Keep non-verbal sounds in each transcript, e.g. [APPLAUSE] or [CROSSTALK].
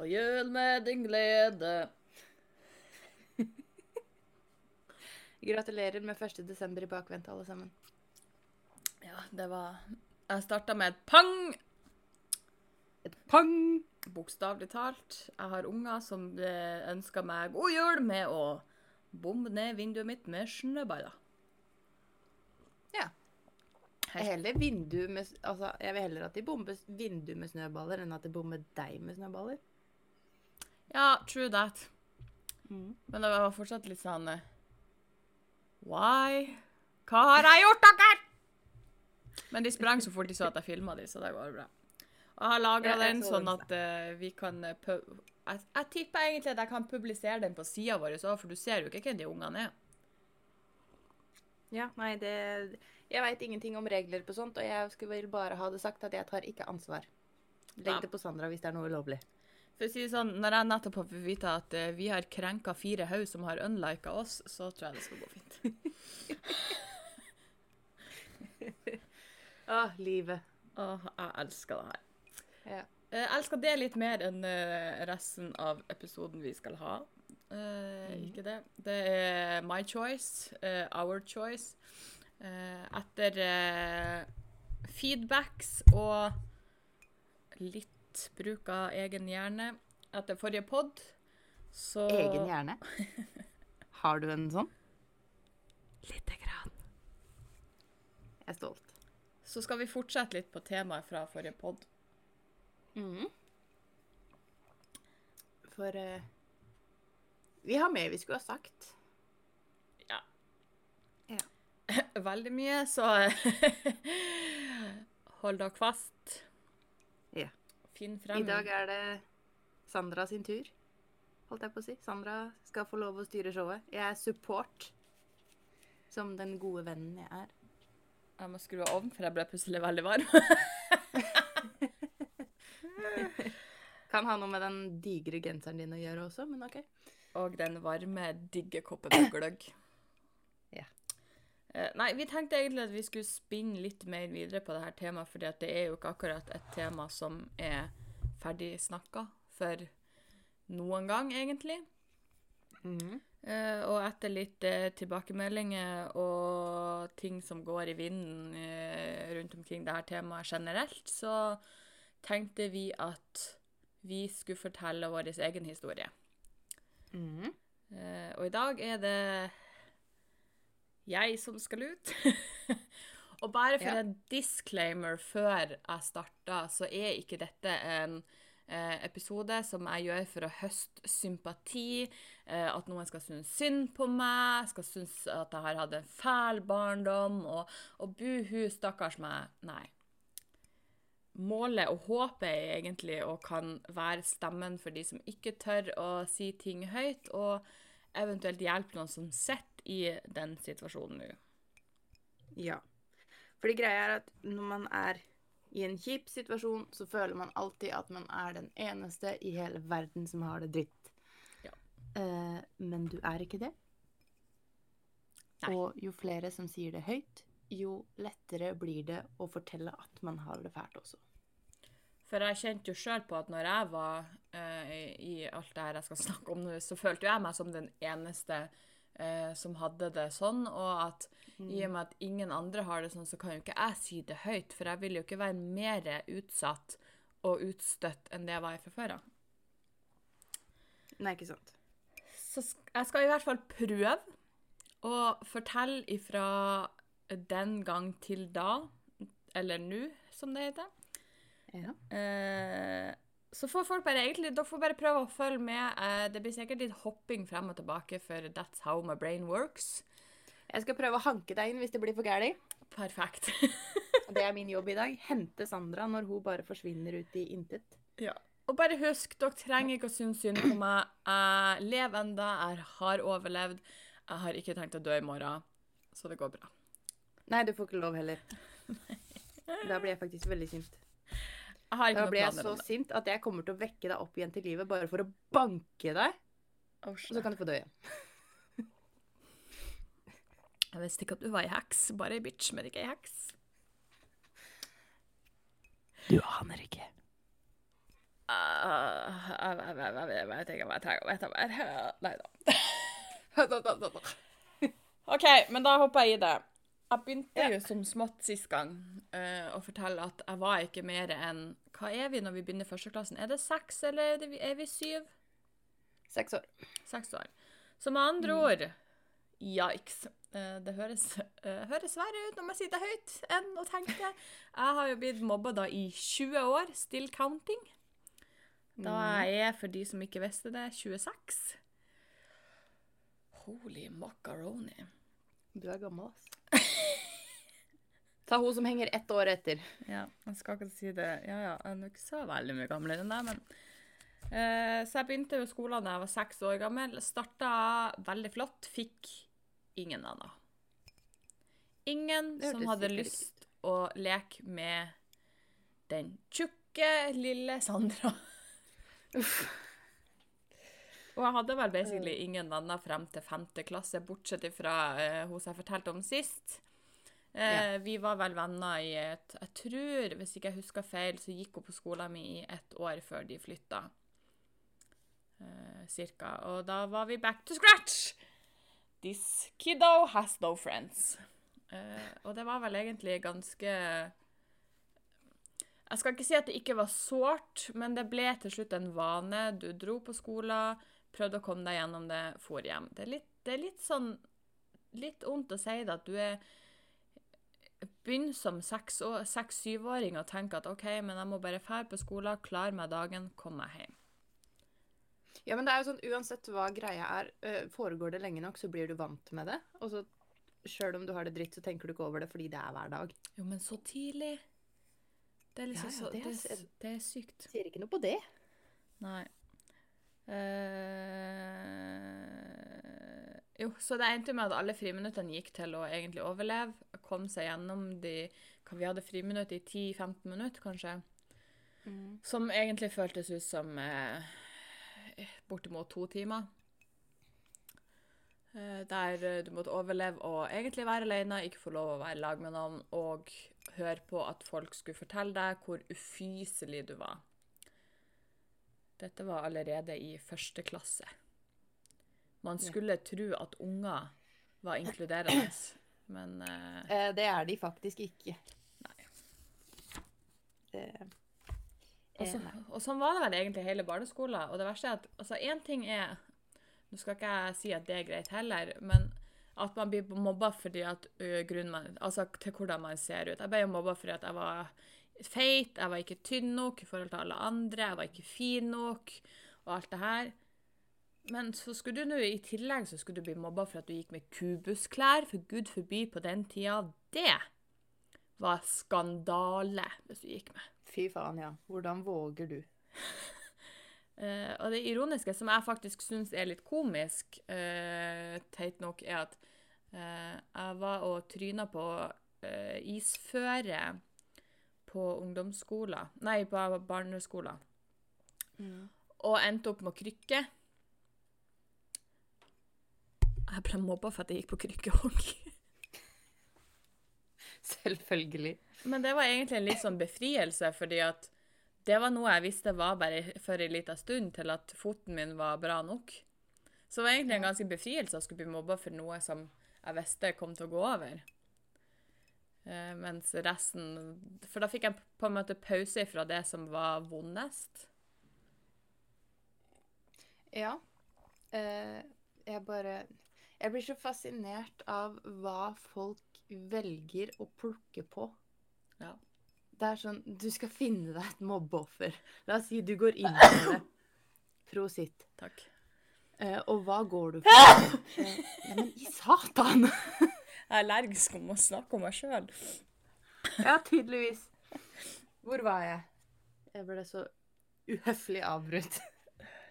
På jul med din glede. [LAUGHS] Gratulerer med 1. desember i bakvent, alle sammen. Ja, det var Jeg starta med et pang! Et pang! Bokstavelig talt. Jeg har unger som eh, ønsker meg god jul med å bombe ned vinduet mitt med snøballer. Ja. Heller vindu med, altså, jeg vil heller at de bomber vinduet vindu med snøballer, enn at de bomber deg med snøballer. Ja, true that. Men det var fortsatt litt sånn eh, Why? Hva har jeg gjort, dere? Men de sprang så fort de så at jeg filma de, så det går bra. Og jeg har lagra Ja, den så sånn at uh, vi kan eh, jeg, jeg tipper egentlig at jeg kan publisere den på sida vår òg, for du ser jo ikke hvem de ungene er. Ja, nei, det Jeg veit ingenting om regler på sånt, og jeg skulle vel bare ha det sagt at jeg tar ikke ansvar. Legg det på Sandra hvis det er noe ulovlig. For å si det sånn, Når jeg nettopp har fått vite at uh, vi har krenka fire haug som har unlika oss, så tror jeg det skal gå fint. Å, [LAUGHS] livet. Åh, jeg elsker det her. Ja. Eh, Jeg elsker det litt mer enn uh, resten av episoden vi skal ha. Mm. Ikke det. Det er my choice, our choice. Etter feedbacks og litt bruk av egen hjerne etter forrige pod, så Egen hjerne. [LAUGHS] Har du en sånn? Lite grann. Jeg er stolt. Så skal vi fortsette litt på temaet fra forrige pod. Mm. For uh, vi har mer vi skulle ha sagt. Ja. Ja. [LAUGHS] Veldig mye, så [LAUGHS] hold dere fast. Finn frem. I dag er det Sandra sin tur, holdt jeg på å si. Sandra skal få lov å styre showet. Jeg er support, som den gode vennen jeg er. Jeg må skru av ovnen, for jeg ble plutselig veldig varm. [LAUGHS] Kan ha noe med den digre genseren din å gjøre også, men OK. Og den varme, digge koppen med gløgg. Eh, Nei, vi tenkte egentlig at vi skulle spinne litt mer videre på dette temaet, fordi at det er jo ikke akkurat et tema som er ferdig snakka for noen gang, egentlig. Mhm. Eh, og etter litt eh, tilbakemeldinger og ting som går i vinden rundt omkring dette temaet generelt, så tenkte vi at vi skulle fortelle vår egen historie. Mm -hmm. og i dag er det jeg som skal ut. [LAUGHS] og bare for Ja. en disclaimer før jeg starter, så er ikke dette en eh, episode som jeg gjør for å høste sympati, eh, at noen skal synes synd på meg, skal synes at jeg har hatt en fæl barndom, og, og buhu, stakkars meg. Nei. Målet og håpet er egentlig å kan være stemmen for de som ikke tør å si ting høyt, og eventuelt hjelpe noen som sitter i den situasjonen nå. Ja. Fordi greia er at når man er i en kjip situasjon, så føler man alltid at man er den eneste i hele verden som har det dritt. Ja. Eh, men du er ikke det. Nei. Og jo flere som sier det høyt, jo lettere blir det å fortelle at man har det fælt også. For jeg kjente jo sjøl på at når jeg var uh, i alt det her jeg skal snakke om nå, så følte jeg meg som den eneste eh, som hadde det sånn, og at i og med at ingen andre har det sånn, så kan jo ikke jeg si det høyt, for jeg vil jo ikke være mer utsatt og utstøtt enn det jeg var fra før av. Nei, ikke sant. Så jeg skal i hvert fall prøve å fortelle ifra den gang til da, eller nå, som det heter. Ja. Eh, så får folk bare egentlig, dere får bare prøve å følge med. Eh, det blir sikkert litt hopping frem og tilbake, for that's how my brain works. Jeg skal prøve å hanke deg inn hvis det blir for gærent. Perfekt. Det er min jobb i dag. Hente Sandra når hun bare forsvinner ut i intet. ja. Og bare husk, dere trenger ikke å synes synd på meg. Jeg lever enda, jeg har overlevd. Jeg har ikke tenkt å dø i morgen, så det går bra. Nei, du får ikke lov heller. Da blir jeg faktisk veldig sint. Jeg har ikke Da blir jeg så sint at jeg kommer til å vekke deg opp igjen til livet bare for å banke deg, Oh, og så kan du få dø igjen. [LAUGHS] Jeg visste ikke at du var ei heks. Bare ei bitch, men ikke ei heks. Du aner ikke. Eh, jeg, tenker jeg, jeg, jeg vet ikke hva jeg trenger å vite mer. Nei da. [LAUGHS] OK, men da hopper jeg i det. Jeg begynte jo som smått sist gang uh, å fortelle at jeg var ikke mer enn Hva er vi når vi begynner førsteklassen? Er det seks, eller er, det, er vi syv? Seks år. Seks år. Så med andre ord Yikes. Uh, det høres, uh, høres verre ut når man sier det høyt enn å tenke. Jeg har jo blitt mobba da i 20 år, still counting. Da er jeg, for de som ikke visste det, 26. Holy macaroni. Du er gammel, ass. [LAUGHS] Ta hun som henger ett år etter. Ja, jeg skal ikke si det. Ja, ja, jeg er ikke så veldig mye gamlere enn deg, men uh, Så jeg begynte jo skolen da jeg var seks år gammel. Starta veldig flott. Fikk ingen venner. Ingen som hadde lyst å leke med den tjukke, lille Sandra. Og jeg hadde vel basically ingen venner frem til femte klasse, bortsett fra eh, hun som jeg fortalte om sist. Eh, Ja. Vi var vel venner i et Jeg tror, hvis ikke jeg husker feil, så gikk hun på skolen min i ett år før de flytta. Eh, cirka. Og da var vi back to scratch! This kiddo has no friends. Eh, og det var vel egentlig ganske Jeg skal ikke si at det ikke var sårt, men det ble til slutt en vane. Du dro på skolen, prøvde å komme deg gjennom det, for hjem. Det er litt, det er litt sånn Litt vondt å si det, at du er Begynn som seks-syvåring og tenke at OK, men jeg må bare fære på skolen, klare meg dagen, komme meg hjem. Ja, men det er jo sånn, uansett hva greia er, foregår det lenge nok, så blir du vant med det. Og så, sjøl om du har det dritt, så tenker du ikke over det fordi det er hver dag. Jo, men så tidlig. Det er liksom Ja, ja, så det er det, s- det er sykt. Sier ikke noe på det. Nei. Eh, jo, så det endte med at alle friminuttene gikk til å egentlig overleve. Komme seg gjennom de Vi hadde friminutt i 10-15 minutter, kanskje. Som egentlig føltes ut som uh, bortimot to timer. Uh, der du måtte overleve og egentlig være alene, ikke få lov å være i lag med noen, og høre på at folk skulle fortelle deg hvor ufyselig du var. Dette var allerede i første klasse. Man skulle tro at unger var inkluderende, men eh, Eh, det er de faktisk ikke. Nei. Det, Og, så, og sånn var det vel egentlig hele barneskolen. Og det verste er at altså, én ting er Nå skal ikke jeg si at det er greit heller, men at man blir mobba fordi at uh, grunnen man, Altså til hvordan man ser ut. Jeg ble jo mobba fordi at jeg var feit, jeg var ikke tynn nok i forhold til alle andre, jeg var ikke fin nok, og alt det her. Men så skulle du nå i tillegg så skulle du bli mobba for at du gikk med kubusklær, for gud forby på den tida. Det var skandale hvis du gikk med. Fy faen, ja. Hvordan våger du? uh, [LAUGHS] og det ironiske, som jeg faktisk syns er litt komisk, uh, teit nok, er at uh, jeg var og tryna på isføre på ungdomsskolen Nei, på barneskolen. Og endte opp med krykke. Jeg ble mobba for at jeg gikk på krykke òg. [LAUGHS] Selvfølgelig. Men det var egentlig en litt sånn befrielse, fordi at det var noe jeg visste var bare for en liten stund, til at foten min var bra nok. Så det var egentlig en ganske befrielse å skulle bli mobba for noe som jeg visste kom til å gå over. Eh, mens resten For da fikk jeg på en måte pause fra det som var vondest. Ja. Eh, jeg bare Jeg blir så fascinert av hva folk velger å plukke på. Ja. Det er sånn Du skal finne deg et mobbeoffer. La oss si du går inn i det. Prosit. Takk. Eh, og hva går du for? [LAUGHS] Ja, men i satan! [LAUGHS] Jeg er allergisk om å snakke om meg sjøl. Ja, tydeligvis. Hvor var jeg? Jeg ble så uhøflig avbrutt.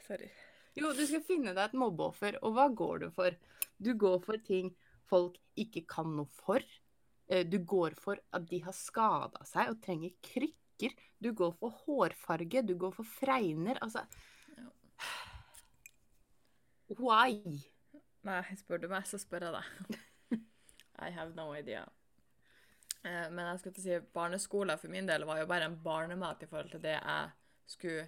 Sorry. Jo, du skal finne deg et mobbeoffer, og hva går du for? Du går for ting folk ikke kan noe for. Eh, Du går for at de har skada seg og trenger krykker. Du går for hårfarge, du går for fregner. Altså Why? Nei, spør du meg, så spør jeg deg. I have no idea. Eh, men jeg skulle til å si barneskolen for min del var jo bare en barnemat i forhold til det jeg skulle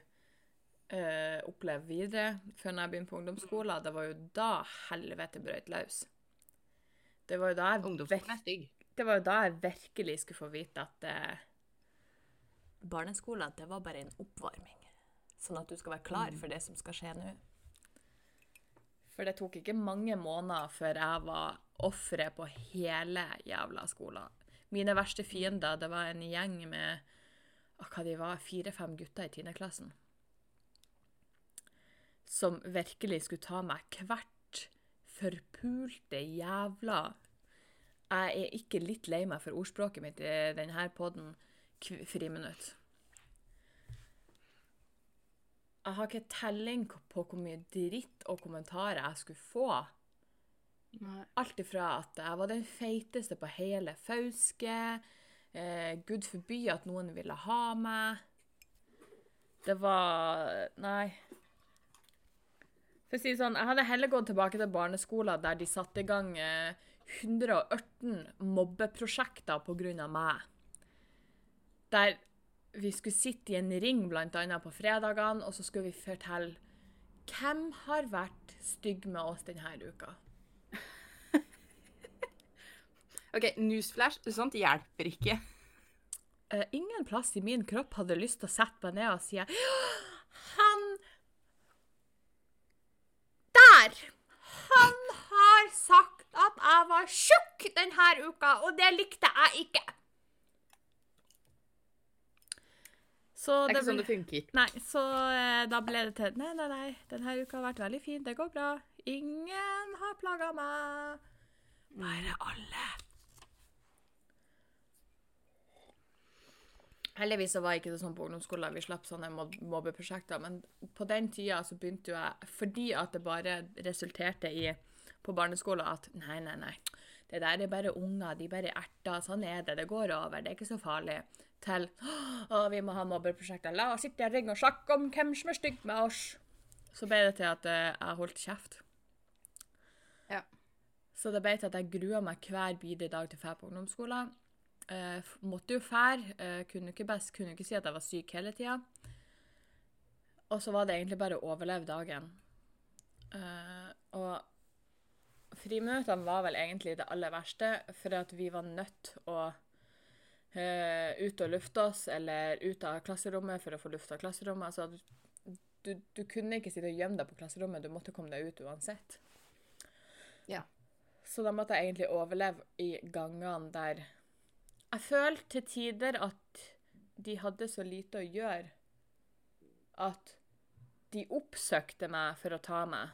eh, oppleve videre før når jeg begynte på ungdomsskolen. Det var jo da helvete brøt løs. Det var jo da jeg, det var jo da jeg virkelig skulle få vite at eh, barneskolen, det var bare en oppvarming. Sånn at du skal være klar for det som skal skje nå. For det tok ikke mange måneder før jeg var offeret på hele jævla skolen. Mine verste fiender, det var en gjeng med ah, hva de var, fire-fem gutter i tiendeklassen. Som virkelig skulle ta meg hvert forpulte jævla Jeg er ikke litt lei meg for ordspråket mitt i denne poden friminutt. Jeg har ikke telling på hvor mye dritt og kommentarer jeg skulle få. Alt ifra at jeg var den feiteste på hele Fauske, eh, Gud forby at noen ville ha meg. Det var Nei. For å si sånn, Jeg hadde heller gått tilbake til barneskolen der de satte i gang eh, 118 mobbeprosjekter pga. meg. Der vi skulle sitte i en ring annet på fredagene, og så skulle vi fortelle hvem har vært stygg med oss denne uka. OK, newsflash. Sånt hjelper ikke. Uh, ingen plass i min kropp hadde lyst til å sette meg ned og si Han Der! Han har sagt at jeg var tjukk denne uka, og det likte jeg ikke. Så Det er ikke sånn det funker. Nei, så eh, da ble det til Nei, nei, nei, denne uka har vært veldig fin. Det går bra. Ingen har plaga meg. Bare alle. Heldigvis så var ikke det sånn på ungdomsskolen. Vi slapp sånne mob mobbeprosjekter. Men på den tida så begynte jo jeg Fordi at det bare resulterte i på barneskolen at nei, nei, nei. Det der er bare unger. De bare erter. Sånn er det. Det går over. Det er ikke så farlig. Til å, vi må ha mobbeprosjekter. La oss sitte i ring og snakke om hvem som er stygg med oss. Så ble det til at eh, jeg holdt kjeft. Ja. Så det ble til at jeg grua meg hver bidige dag til å dra på ungdomsskolen. Eh, måtte jo fære. Eh, kunne ikke best, kunne ikke si at jeg var syk hele tida. Og så var det egentlig bare å overleve dagen. Eh, og friminuttene var vel egentlig det aller verste, for at vi var nødt å eh, ut og lufte oss, eller ut av klasserommet for å få lufta klasserommet. Altså, du, du kunne ikke sitte og gjemme deg på klasserommet, du måtte komme deg ut uansett. Ja. Så da måtte jeg egentlig overleve i gangene der Jeg følte til tider at de hadde så lite å gjøre at de oppsøkte meg for å ta meg.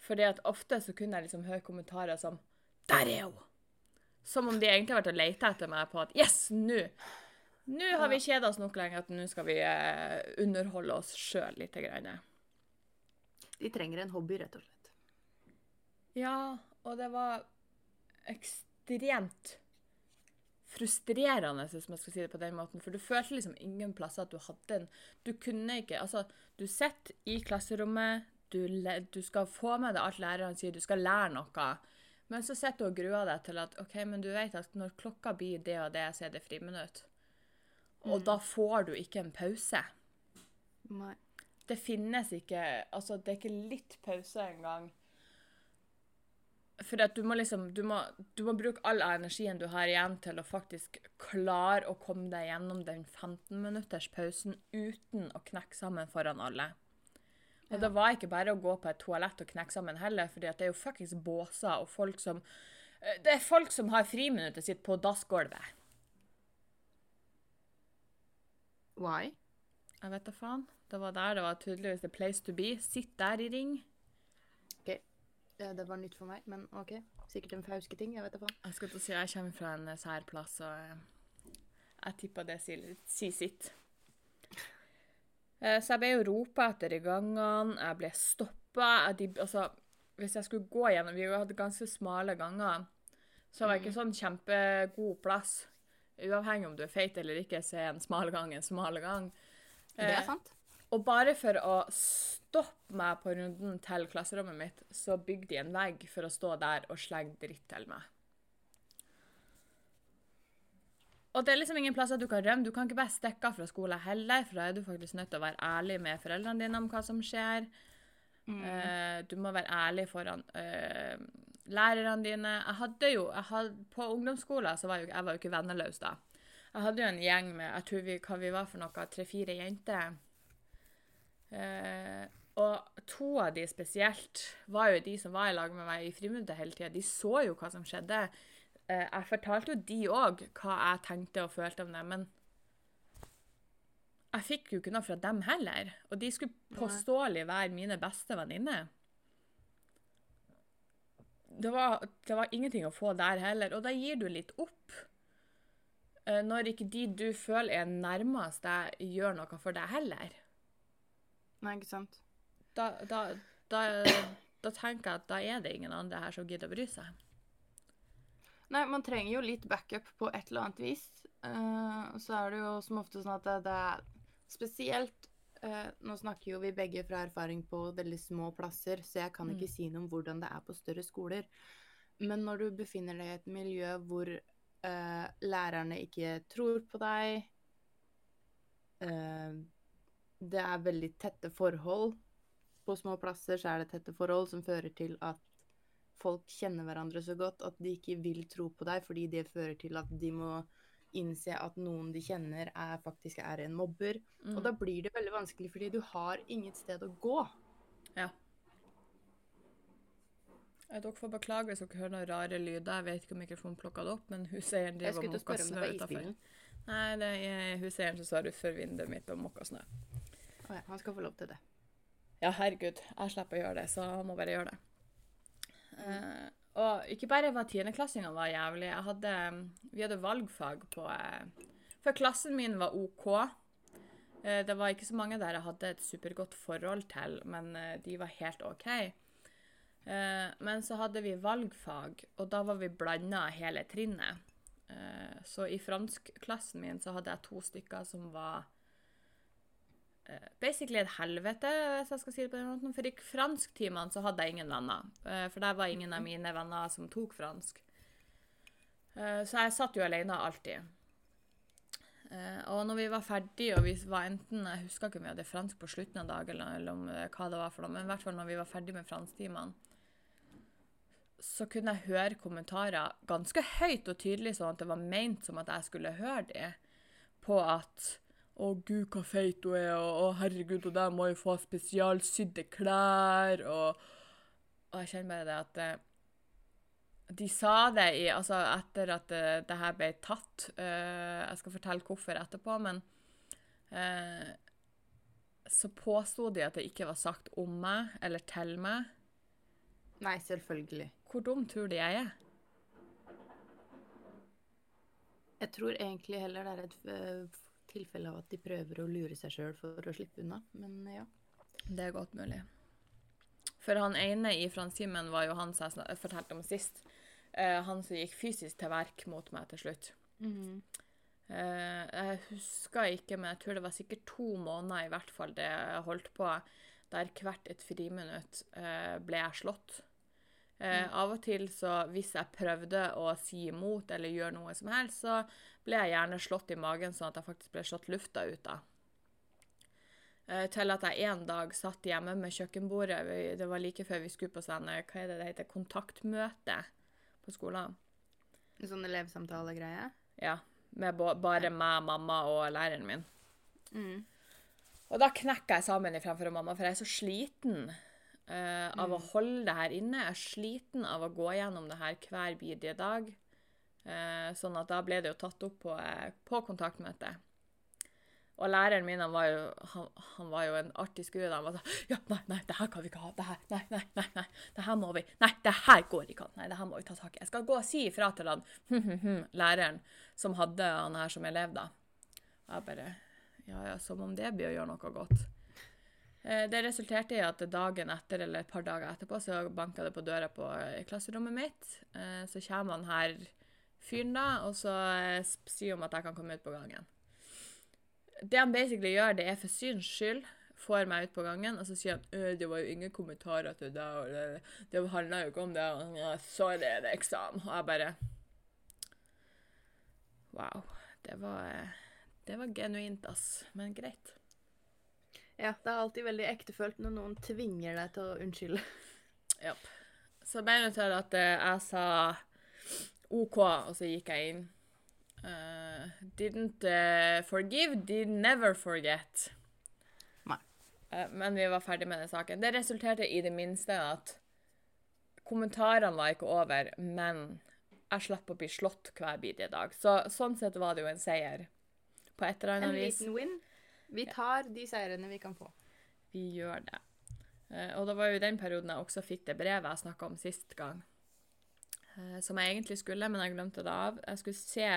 Fordi at ofte så kunne jeg liksom høre kommentarer som 'Der er hun!' Som om de egentlig har vært og leita etter meg på at 'Yes, nå! Nå har vi kjeda oss nok lenge at nå skal vi eh, underholde oss sjøl litt'. Grann. De trenger en hobby, rett og slett. Ja, og det var ekstremt frustrerende, hvis man skal si det på den måten. For du følte liksom ingen plasser at du hadde en Du kunne ikke Altså, du sitter i klasserommet, du, du skal få med deg alt læreren sier, du skal lære noe. Men så sitter du og gruer deg til at OK, men du vet at når klokka blir det og det, så er det friminutt. Og da får du ikke en pause. Nei. Det finnes ikke Altså, det er ikke litt pause engang. For at du må liksom du må, du må bruke all energien du har igjen til å faktisk klare å komme deg gjennom den 15 minutters pausen uten å knekke sammen foran alle. Og det var ikke bare å gå på et toalett og knekke sammen heller, for det er jo fuckings båser og folk som eh, Det er folk som har friminuttet sitt på dassgulvet. Why? Jeg vet da faen. Det var der det var tydeligvis the place to be. Sitt der i ring. Ja, det var nytt for meg, men OK. Sikkert en fauske ting. Jeg vet da faen. Jeg skal til å si jeg kommer fra en eh, sær plass, og eh, jeg tipper det sier si sitt. Eh, Så jeg ble jo ropa etter i gangene, jeg ble stoppa. Altså, hvis jeg skulle gå gjennom Vi hadde ganske smale ganger, så var det ikke sånn kjempegod plass. Uavhengig om du er feit eller ikke, så er en smal gang en smal gang. Det er sant. Og bare for å stoppe meg på runden til klasserommet mitt, så bygde de en vegg for å stå der og slenge dritt til meg. Og det er liksom ingen plasser du kan rømme. Du kan ikke bare stikke av fra skolen heller, for da er du faktisk nødt til å være ærlig med foreldrene dine om hva som skjer. Mm. Uh, du må være ærlig foran uh, lærerne dine. Jeg hadde jo, jeg hadde, På ungdomsskolen så var jeg, jeg var jo ikke venneløs da. Jeg hadde jo en gjeng med jeg tror vi, hva vi var for noe, tre-fire jenter. Eh, og to av de spesielt var jo de som var i lag med meg i friminuttet hele tida. De så jo hva som skjedde. Eh, jeg fortalte jo de òg hva jeg tenkte og følte om det, men jeg fikk jo ikke noe fra dem heller. Og de skulle påståelig være mine beste venninner. Det var, det var ingenting å få der heller, og da gir du litt opp. Eh, Når ikke de du føler er nærmest deg, gjør noe for deg heller. Nei, ikke sant? Da, da, da, da tenker jeg at da er det ingen andre her som gidder å bry seg. Nei, man trenger jo litt backup på et eller annet vis. Uh, så er det jo som ofte sånn at det, det er spesielt uh, Nå snakker jo vi begge fra erfaring på veldig små plasser, så jeg kan Mm. ikke si noe om hvordan det er på større skoler. Men når du befinner deg i et miljø hvor uh, lærerne ikke tror på deg Det er veldig tette forhold. På små plasser så er det tette forhold som fører til at folk kjenner hverandre så godt at de ikke vil tro på deg, fordi det fører til at de må innse at noen de kjenner, er, faktisk er en mobber. Mm. Og da blir det veldig vanskelig, fordi du har inget sted å gå. Ja. Eh, Dere får beklage hvis dere hører noen rare lyder. Jeg vet ikke om mikrofonen plukka det opp, men huseieren driver og måker snø utafor. Nei, det er huseieren som står utenfor vinduet mitt og måker snø. Å ja, han skal få lov til det. Ja, herregud, jeg slipper å gjøre det, så han må bare gjøre det. Eh, og ikke bare var tiendeklassingene var jævlig. Hadde, vi hadde valgfag på uh, For klassen min var OK. Uh, det var ikke så mange der jeg hadde et supergodt forhold til, men eh, de var helt OK. Eh, men så hadde vi valgfag, og da var vi blanda hele trinnet. Eh, så i franskklassen min så hadde jeg to stykker som var eh, basically et helvete, hvis jeg skal si det på den måten. For i fransktimene så hadde jeg ingen venner. Eh, For der var ingen av mine venner som tok fransk. Eh, Så jeg satt jo alene alltid. Eh, Og når vi var ferdige, og vi var enten Jeg husker ikke om vi hadde fransk på slutten av dagen, eller, om eh, hva det var for noe, men i hvert fall når vi var ferdige med fransktimene, så kunne jeg høre kommentarer ganske høyt og tydelig, sånn at det var ment som at jeg skulle høre dem, på at å, gud, hva feit hun er, og å, herregud, hun der må jo få spesialsydde klær, og, og jeg kjenner bare det at eh, de sa det i, altså etter at det, det her ble tatt. Uh, jeg skal fortelle hvorfor etterpå, men uh, så påsto de at det ikke var sagt om meg eller til meg. Nei, selvfølgelig. Hvor dum tror de jeg er? Jeg tror egentlig heller det er et eh, tilfelle av at de prøver å lure seg sjøl for å slippe unna, men ja. Det er godt mulig. For han ene i franskimen var jo han som jeg fortalte om sist. Uh, han som gikk fysisk til verk mot meg til slutt. Eh, jeg husker ikke, men jeg tror det var sikkert to måneder i hvert fall det jeg holdt på, der hvert et friminutt uh, ble jeg slått. Eh, Av og til, så hvis jeg prøvde å si imot eller gjøre noe som helst, så ble jeg gjerne slått i magen, sånn at jeg faktisk ble slått lufta ut av. Eh, til at jeg en dag satt hjemme med kjøkkenbordet. Det var like før vi skulle på sånn, eh, hva er det det heter, kontaktmøte på skolen. En sånn elevsamtalegreie. Ja, med bare meg, mamma og læreren min. Mm. Og da knekker jeg sammen fremfor mamma, for jeg er så sliten eh, av å holde det her inne. Jeg er sliten av å gå gjennom det her hver bidige dag. Uh, sånn at da ble det jo tatt opp på, uh, på kontaktmøtet. Og læreren min han var, jo, han, han var jo en artig skue. Han var sånn Ja, nei, nei, det her kan vi ikke ha. Det her, nei, nei, nei, nei. Det her må vi Nei, det her går ikke an. Nei, det her må vi ta tak i. Jeg skal gå og si ifra til han læreren som hadde han her som elev, da. Og jeg bare Ja, ja, som om det blir å gjøre noe godt. Eh, Det resulterte i at dagen etter, eller et par dager etterpå, så banka det på døra på eh, klasserommet mitt. Eh, Så kommer han her fyren da, og så sier han at jeg kan komme ut på gangen. Det han basically gjør, det er for syns skyld, får meg ut på gangen, og så sier han «Øh, det var jo ingen kommentarer til deg, og det, det handla jo ikke om det, og ja, sorry, eksamen. Og jeg bare Wow. det var, det var genuint, ass. Men greit. Ja, det er alltid veldig ektefølt når noen tvinger deg til å unnskylde. [LAUGHS] Ja. Så ble det til at eh, jeg sa OK, og så gikk jeg inn. Uh, didn't uh, forgive, did never forget. Nei. Uh, men vi var ferdig med den saken. Det resulterte i det minste at kommentarene var ikke over, men jeg slapp å bli slått hver bidige dag. Så sånn sett var det jo en seier. På et eller En annet vis. liten win. Vi tar de seirene vi kan få. Vi gjør det. Eh, og det var jo i den perioden jeg også fikk det brevet jeg snakka om sist gang. Eh, som jeg egentlig skulle, men jeg glemte det av. Jeg skulle se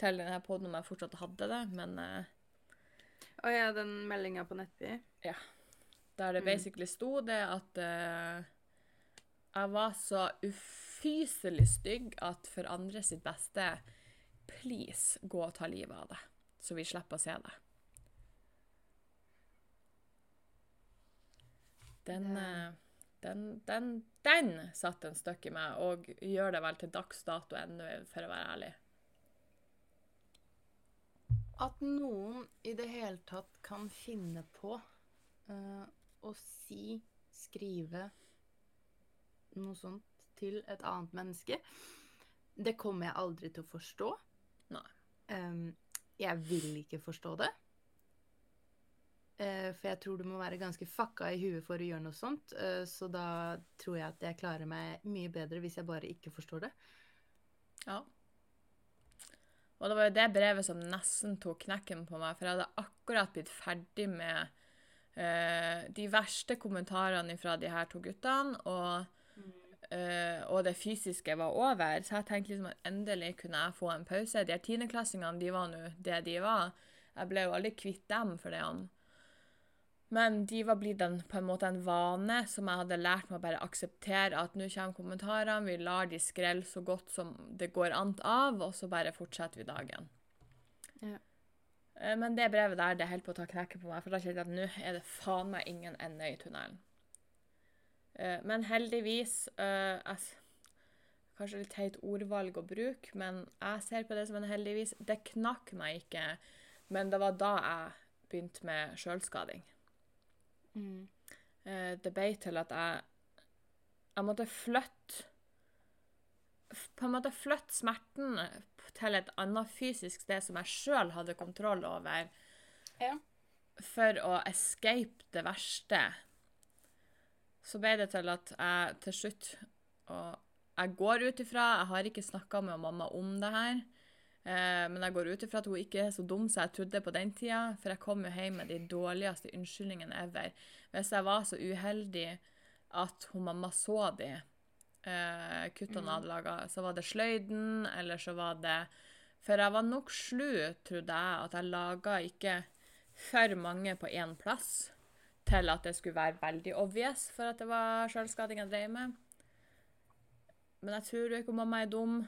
til denne poden om jeg fortsatt hadde det, men eh, Å ja, den meldinga på Nettby. der det Mm. basically sto det at uh, jeg var så ufyselig stygg at for andre sitt beste, please gå og ta livet av det, så vi slipper å se det. Den, eh, den, den, den satt en støkk i meg, og gjør det vel til dags dato ennå, for å være ærlig. At noen i det hele tatt kan finne på uh, å si, skrive noe sånt til et annet menneske, det kommer jeg aldri til å forstå. Nei. Um, jeg vil ikke forstå det. Eh, for jeg tror du må være ganske fucka i huet for å gjøre noe sånt. eh, så da tror jeg at jeg klarer meg mye bedre hvis jeg bare ikke forstår det. Ja. Og det var jo det brevet som nesten tok knekken på meg, for jeg hadde akkurat blitt ferdig med uh, de verste kommentarene fra de her to guttene, og, uh, og det fysiske var over. Så jeg tenkte liksom at endelig kunne jeg få en pause. De her tiendeklassingene, de var nå det de var. Jeg ble jo aldri kvitt dem for det. om. Men de var blitt en, på en måte en vane som jeg hadde lært meg å bare akseptere. At nå kommer kommentarene, vi lar de skrelle så godt som det går an av, og så bare fortsetter vi dagen. Ja. Eh, Men det brevet der, det holdt på å ta knekken på meg, for da kjente jeg at nå er det faen meg ingen ende i tunnelen. Eh, Men heldigvis eh, jeg, Kanskje litt teit ordvalg å bruke, men jeg ser på det som en heldigvis. Det knakk meg ikke, men det var da jeg begynte med sjølskading. Mm. Eh, det ble til at jeg Jeg måtte flytte På en måte flytte smerten til et annet fysisk sted som jeg sjøl hadde kontroll over, Ja. for å escape det verste. Så ble det til at jeg til slutt Og jeg går ut ifra Jeg har ikke snakka med mamma om det her. Eh, men jeg går ut ifra at hun ikke er så dum som jeg trodde på den tida, for jeg kom jo hjem med de dårligste unnskyldningene ever. Hvis jeg var så uheldig at hun mamma så de eh, kuttene jeg hadde laga, så var det sløyden, eller så var det For jeg var nok slu, trodde jeg, at jeg laga ikke for mange på én plass til at det skulle være veldig obvious for at det var sjølskading jeg drev med. Men jeg tror ikke mamma er dum.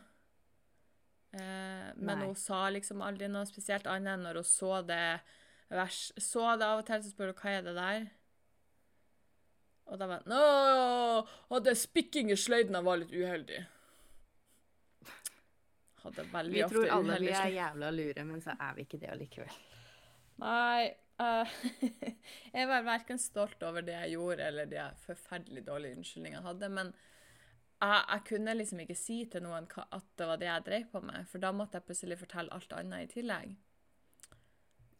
Eh, men hun sa liksom aldri noe spesielt annet enn når hun så det vers. Så det av og til, så spør hun hva er det der? Og da var no! Og det spikking i sløyden, var litt uheldig. Hadde veldig Vi ofte tror alle vi er jævla lure, men så er vi ikke det allikevel. Nei. Uh, [LAUGHS] jeg var verken stolt over det jeg gjorde, eller de forferdelig dårlige unnskyldningene jeg hadde. Men jeg, jeg kunne liksom ikke si til noen at det var det jeg drev på med, for da måtte jeg plutselig fortelle alt annet i tillegg.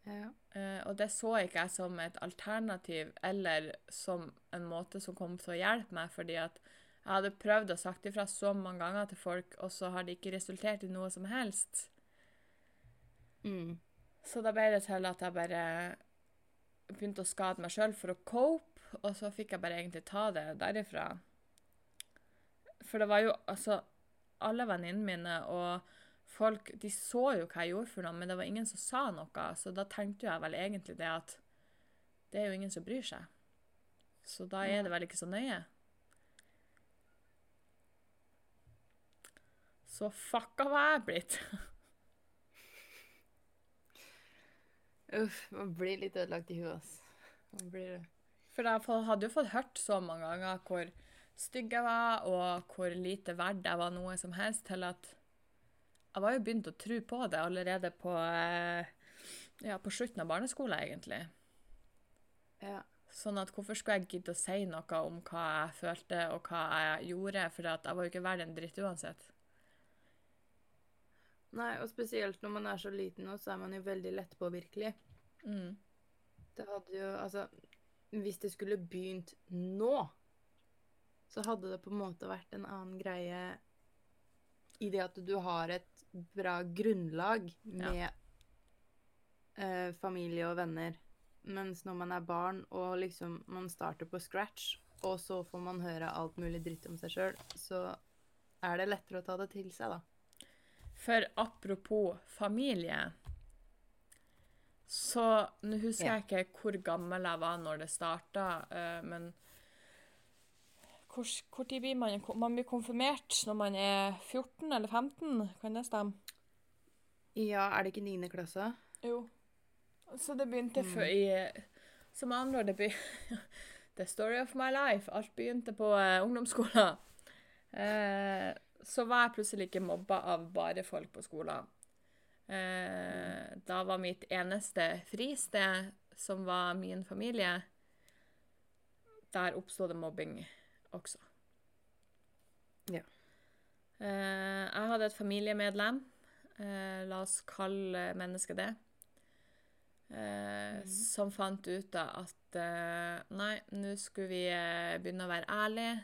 Ja. Uh, og det så ikke jeg som et alternativ eller som en måte som kom til å hjelpe meg, fordi at jeg hadde prøvd å sagt ifra så mange ganger til folk, og så har det ikke resultert i noe som helst. Mm. Så da ble det til at jeg bare begynte å skade meg sjøl for å cope, og så fikk jeg bare egentlig ta det derifra. For det var jo altså Alle venninnene mine og folk de så jo hva jeg gjorde for noe, men det var ingen som sa noe, så da tenkte jeg vel egentlig det at det er jo ingen som bryr seg. Så da er det vel ikke så nøye. Så fucka var jeg blitt. [LAUGHS] Uff, man blir litt ødelagt i huet, ass. Man blir det. For jeg hadde jo fått hørt så mange ganger hvor stygg jeg var, og hvor lite verd jeg var noe som helst, til at Jeg var jo begynt å tro på det allerede på, eh, ja, på slutten av barneskolen, egentlig. Ja. Sånn at hvorfor skulle jeg gidde å si noe om hva jeg følte og hva jeg gjorde, for jeg var jo ikke verdt en dritt uansett. Nei, og spesielt når man er så liten nå, så er man jo veldig lettpåvirkelig. Mm. Det hadde jo Altså, hvis det skulle begynt nå, så hadde det på en måte vært en annen greie i det at du har et bra grunnlag med eh, familie og venner. Mens når man er barn og liksom man starter på scratch, og så får man høre alt mulig dritt om seg sjøl, så er det lettere å ta det til seg, da. For apropos familie Så nå husker Ja. jeg ikke hvor gammel jeg var når det starta, eh, men hvor, hvor tid blir man Man blir konfirmert når man er 14 eller 15, kan det stemme? Ja, er det ikke 9. klasse? Jo. Så det begynte Mm. før i Som andre ord, det begynte [LAUGHS] The story of my life. Alt begynte på uh, ungdomsskolen. Uh, så var jeg plutselig ikke mobba av bare folk på skolen. Eh, da var mitt eneste fristed, som var min familie, der oppsto det mobbing også. Ja. Eh, jeg hadde et familiemedlem, eh, la oss kalle mennesket det, mm. som fant ut da at eh, nei, nå skulle vi eh, begynne å være ærlige.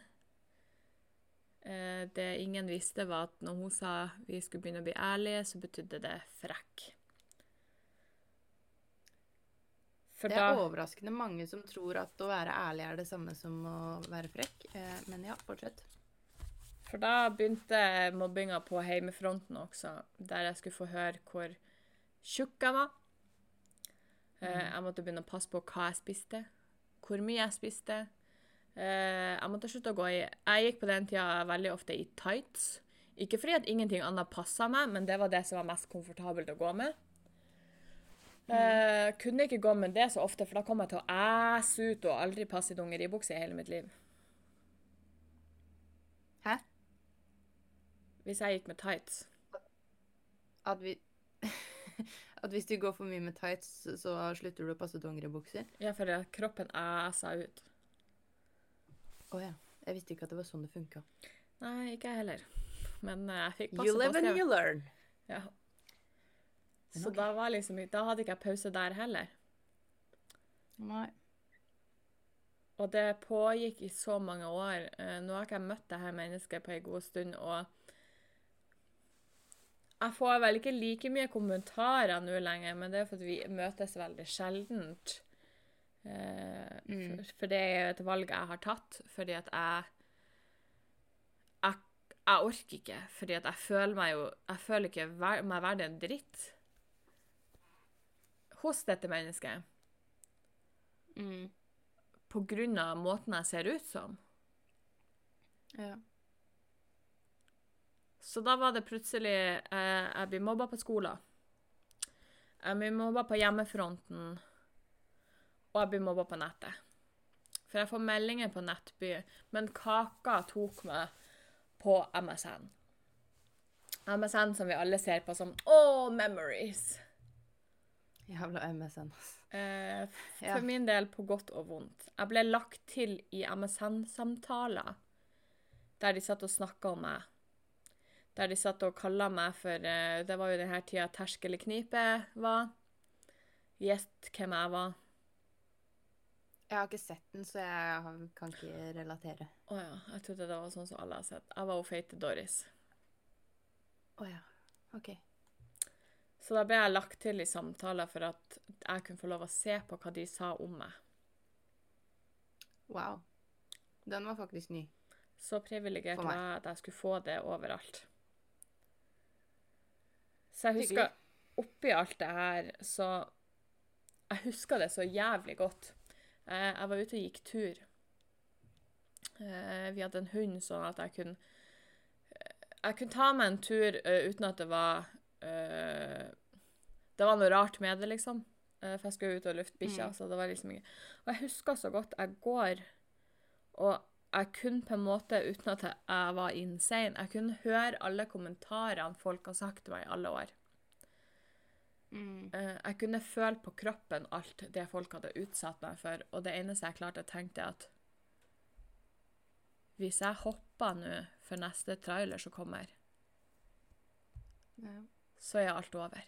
Eh, det ingen visste, var at når hun sa vi skulle begynne å bli ærlige, så betydde det frekk. For Det da er overraskende mange som tror at å være ærlig er det samme som å være frekk. Eh, men ja, fortsett. For da begynte mobbinga på heimefronten også, der jeg skulle få høre hvor tjukk jeg var. Eh, Jeg måtte begynne å passe på hva jeg spiste, hvor mye jeg spiste. Eh, Jeg måtte slutte å gå i Jeg gikk på den tida veldig ofte i tights. Ikke fordi at ingenting annet passa meg, men det var det som var mest komfortabelt å gå med. Eh, kunne ikke gå med det så ofte, for da kom jeg til å æse ut og aldri passe i dongeribukse i hele mitt liv. Hæ? Hvis jeg gikk med tights. At vi [LAUGHS] At hvis du går for mye med tights, så slutter du å passe dongeribukser? Ja, for kroppen æsa ut. Å ja. Jeg visste ikke at det var sånn det funka. Nei, ikke jeg heller. Men eh, jeg fikk passe på. You live and you learn. Ja. Så okay. da, var liksom, da hadde ikke jeg pause der heller. Nei. Og det pågikk i så mange år. Eh, Nå har ikke jeg møtt dette mennesket på en god stund, og jeg får vel ikke like mye kommentarer nå lenger, men det er fordi vi møtes veldig sjeldent. Eh, Mm. for, det er et valg jeg har tatt, fordi at jeg Jeg, jeg orker ikke, fordi at jeg føler meg jo Jeg føler ikke meg verdt en dritt hos dette mennesket Mm. på grunn av måten jeg ser ut som. Ja. Så da var det plutselig eh, Jeg blir mobba på skolen. Jeg blir mobba på hjemmefronten. Og jeg blir mobba på nettet. For jeg får meldinger på Nettby, men Kaka tok meg på MSN. MSN som vi alle ser på som Å, memories! Jævla MSN, eh, for Ja. min del på godt og vondt. Jeg ble lagt til i MSN-samtaler der de satt og snakka om meg. Der de satt og kalla meg for eh, Det var jo denne tida tersk eller knipe var. Gjett hvem jeg var. Jeg har ikke sett den, så jeg kan ikke relatere. Å ja, jeg trodde det var sånn som alle har sett. Jeg var jo feite Doris. Å ja. OK. Så da ble jeg lagt til i samtaler for at jeg kunne få lov å se på hva de sa om meg. Wow. Den var faktisk ny. Så privilegert var jeg at jeg skulle få det overalt. Så jeg husker Hyggelig. oppi alt det her, så Jeg husker det så jævlig godt. Eh, Jeg var ute og gikk tur. Eh, Vi hadde en hund, sånn at jeg kunne Jeg kunne ta meg en tur eh, uten at det var eh, Det var noe rart med det, liksom. Uh, For jeg skulle ut og lufte bikkja, Mm. så det var liksom ikke Og jeg husker så godt jeg går, og jeg kunne på en måte, uten at jeg var insane, jeg kunne høre alle kommentarene folk har sagt til meg i alle år. Mm. Eh, jeg kunne føle på kroppen alt det folk hadde utsatt meg for, og det eneste jeg klarte å tenke, er at hvis jeg hopper nå for neste trailer som kommer, Ja. Så er alt over.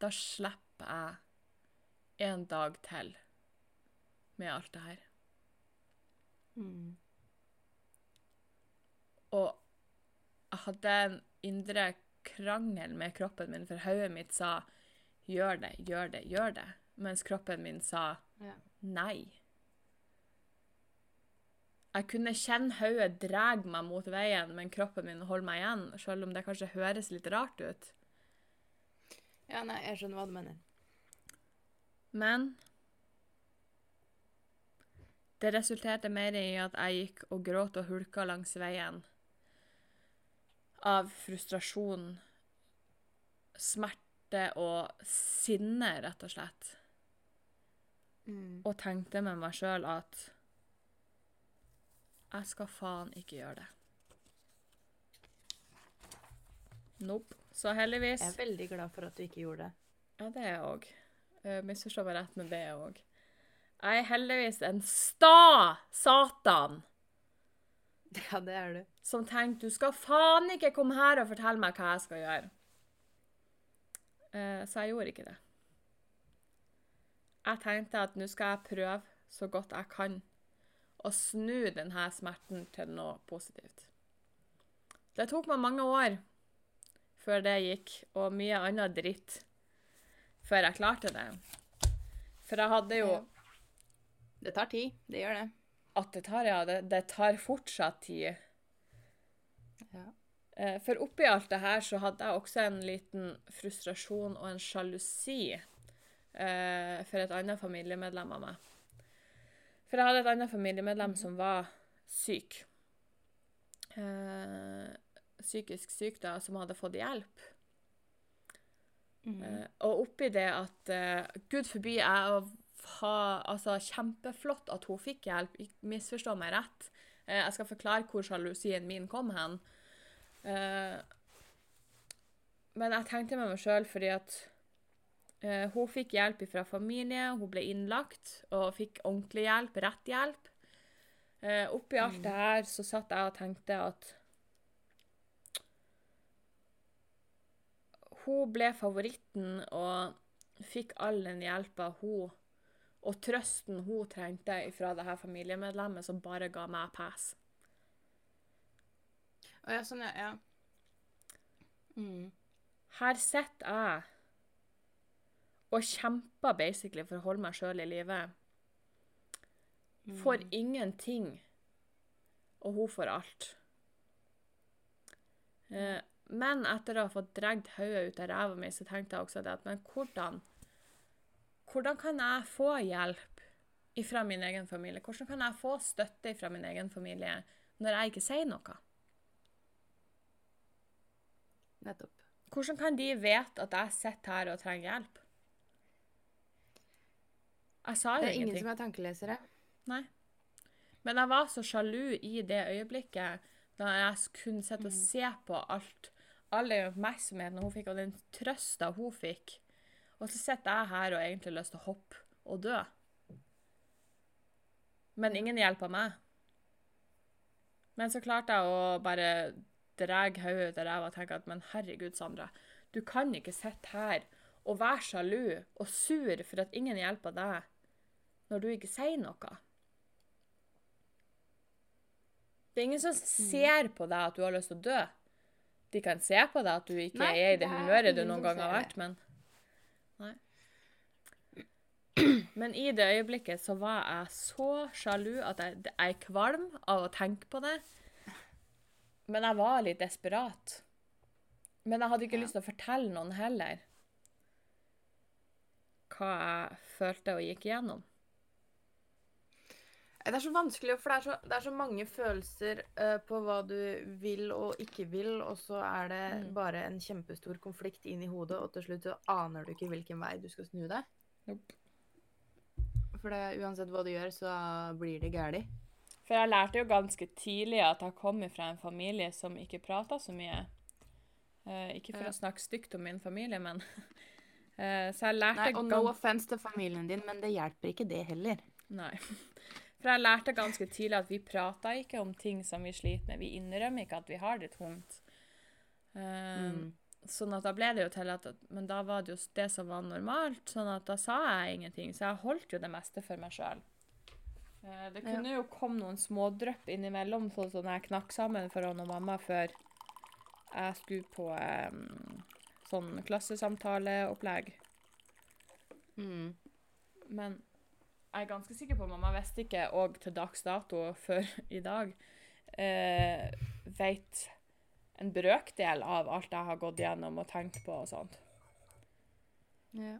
Da slipper jeg en dag til med alt det her. Mm. Og jeg hadde en indre krangel med kroppen min, for hodet mitt sa 'gjør det, gjør det, gjør det', mens kroppen min sa nei. Jeg kunne kjenne hodet dra meg mot veien, men kroppen min holder meg igjen, selv om det kanskje høres litt rart ut. ja, nei, jeg skjønner hva du mener. Men det resulterte mer i at jeg gikk og gråt og hulka langs veien. Av frustrasjon, smerte og sinne, rett og slett. Mm. Og tenkte med meg sjøl at jeg skal faen ikke gjøre det. Nope. Så heldigvis Jeg er veldig glad for at du ikke gjorde det. Ja, det er jeg òg. Uh, Misforstå meg rett, men det er jeg òg. Jeg er heldigvis en sta satan [LAUGHS] Ja, det er du. som tenker du skal faen ikke komme her og fortelle meg hva jeg skal gjøre. Eh, så jeg gjorde ikke det. Jeg tenkte at nå skal jeg prøve så godt jeg kan å snu denne smerten til noe positivt. Det tok meg mange år før det gikk, og mye annen dritt før jeg klarte det. For jeg hadde jo Det tar tid. Det gjør det. At det tar, ja. Det, det tar fortsatt tid. Ja. Eh, For oppi alt det her så hadde jeg også en liten frustrasjon og en sjalusi eh, for et annet familiemedlem av meg. For jeg hadde et annet familiemedlem som var syk. Eh, psykisk syk, da, som hadde fått hjelp. Mm. Eh, og oppi det at eh, Gud forby jeg ha Altså, kjempeflott at hun fikk hjelp, misforstå meg rett. Eh, jeg skal forklare hvor sjalusien min kom hen. Eh, men jeg tenkte med meg sjøl fordi at hun fikk hjelp fra familie, hun ble innlagt og fikk ordentlig hjelp, rett hjelp. Eh, oppi alt det her så satt jeg og tenkte at hun ble favoritten og fikk all den hjelpa hun og trøsten hun trengte fra det her familiemedlemmet som bare ga meg pass. Å ja, sånn, ja. ja. Mm. Her sitter jeg og kjemper basically for å holde meg sjøl i live. Får ingenting, og hun får alt. Eh, men etter å ha fått dratt hodet ut av ræva mi, så tenkte jeg også det at men hvordan Hvordan kan jeg få hjelp fra min egen familie? Hvordan kan jeg få støtte fra min egen familie når jeg ikke sier noe? Nettopp. Hvordan kan de vite at jeg sitter her og trenger hjelp? Jeg sa jo Det er ingen ingenting. som er tankelesere. Nei. Men jeg var så sjalu i det øyeblikket da jeg kunne sitte og se på alt, all den oppmerksomheten hun fikk, og den trøsta hun fikk. Og så sitter jeg her og har egentlig lyst til å hoppe og dø. Men ingen hjelper meg. Men så klarte jeg å bare dra hodet ut av ræva og tenke at men herregud, Sandra, du kan ikke sitte her og være sjalu og sur for at ingen hjelper deg når du ikke sier noe. Det er ingen som ser på deg at du har lyst til å dø. De kan se på deg at du ikke Nei, er i det humøret du noen gang har vært, men Nei. Men i det øyeblikket så var jeg så sjalu at jeg, jeg er kvalm av å tenke på det. Men jeg var litt desperat. Men jeg hadde ikke Ja. lyst til å fortelle noen heller hva jeg følte og gikk igjennom. Det er så vanskelig, for det er så, det er så mange følelser uh, på hva du vil og ikke vil, og så er det Mm. bare en kjempestor konflikt inn i hodet, og til slutt så aner du ikke hvilken vei du skal snu deg. Nope. For det, uansett hva du gjør, så blir det galt. For jeg lærte jo ganske tidlig at jeg kommer fra en familie som ikke prata så mye. Uh, ikke for Ja. å snakke stygt om min familie, men uh, [LAUGHS] Så jeg lærte Nei, og no offense til familien din, men det hjelper ikke det heller. Nei. [LAUGHS] For jeg lærte ganske tidlig at vi prata ikke om ting som vi sliter med. Vi innrømmer ikke at vi har det tungt. Um, Mm. Sånn at da ble det jo til at Men da var det jo det som var normalt, sånn at da sa jeg ingenting. Så jeg holdt jo det meste for meg sjøl. Det Ja. kunne jo komme noen smådrypp innimellom, sånn som jeg knakk sammen for han og mamma før jeg skulle på um, sånn klassesamtaleopplegg. Mm. Men jeg er ganske sikker på mamma visste ikke, og til dags dato før i dag, eh, vet en brøkdel av alt jeg har gått gjennom og tenkt på og sånt. Ja.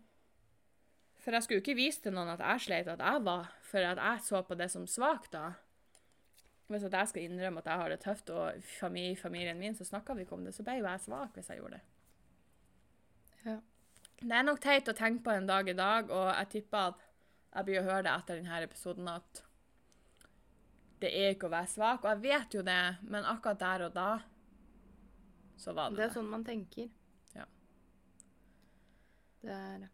For jeg skulle jo ikke vise til noen at jeg sleit at jeg var, for at jeg så på det som svakt da. Hvis at jeg skal innrømme at jeg har det tøft, og i fami- familien min, så snakka vi ikke om det, så ble jo jeg svak hvis jeg gjorde det. Ja. Det er nok teit å tenke på en dag i dag, og jeg tipper at jeg blir å høre det etter denne episoden at det er ikke å være svak, og jeg vet jo det, men akkurat der og da så var det Det er sånn man tenker. Ja. Det er,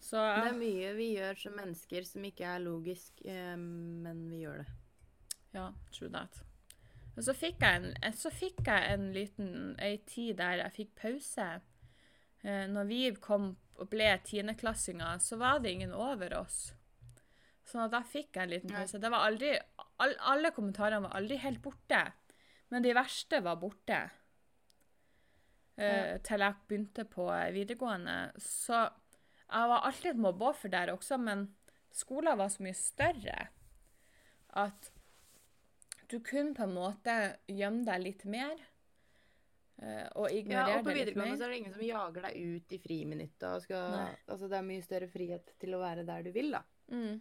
Så det er mye vi gjør som mennesker som ikke er logisk, eh, men vi gjør det. Ja, true that. Og så fikk jeg en, eh, så fikk jeg en liten ei tid der jeg fikk pause. Eh, når vi kom og ble tiendeklassinger, så var det ingen over oss. Sånn at da fikk jeg en liten pause. Det var aldri, all, alle kommentarene var aldri helt borte, men de verste var borte. Eh, til jeg begynte på eh, videregående. Så jeg var alltid et mobbeoffer der også, men skolen var så mye større at du kunne på en måte gjemme deg litt mer. eh, og Ja, ignorere og på videregående så er det ingen som jager deg ut i Nei. Altså, det er mye større frihet til å være der du vil, da. Mm.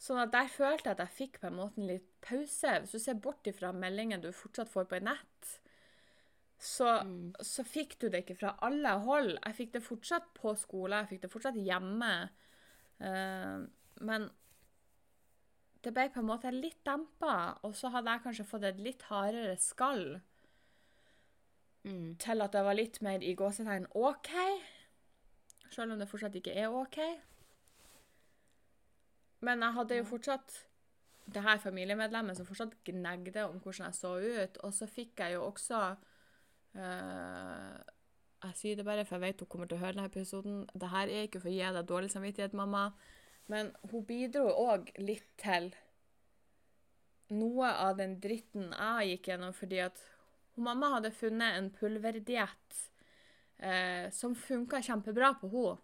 Sånn at der følte jeg at jeg fikk på en måte en litt pause. Hvis du ser bort ifra meldingen du fortsatt får på nett, så, Mm. så fikk du det ikke fra alle hold. Jeg fikk det fortsatt på skole, jeg fikk det fortsatt hjemme. Uh, men det ble på en måte litt dempa, og så hadde jeg kanskje fått et litt hardere skall Mm. til at det var litt mer i gåsetegn OK. Selv om det fortsatt ikke er OK. Men jeg hadde jo fortsatt det her familiemedlemmet som fortsatt gnagde om hvordan jeg så ut. Og så fikk jeg jo også eh, Jeg sier det bare, for jeg vet hun kommer til å høre denne episoden. Det her er ikke for å gi deg dårlig samvittighet, mamma, men hun bidro òg litt til noe av den dritten jeg gikk gjennom, fordi at hun mamma hadde funnet en pulverdiett eh, som funka kjempebra på henne.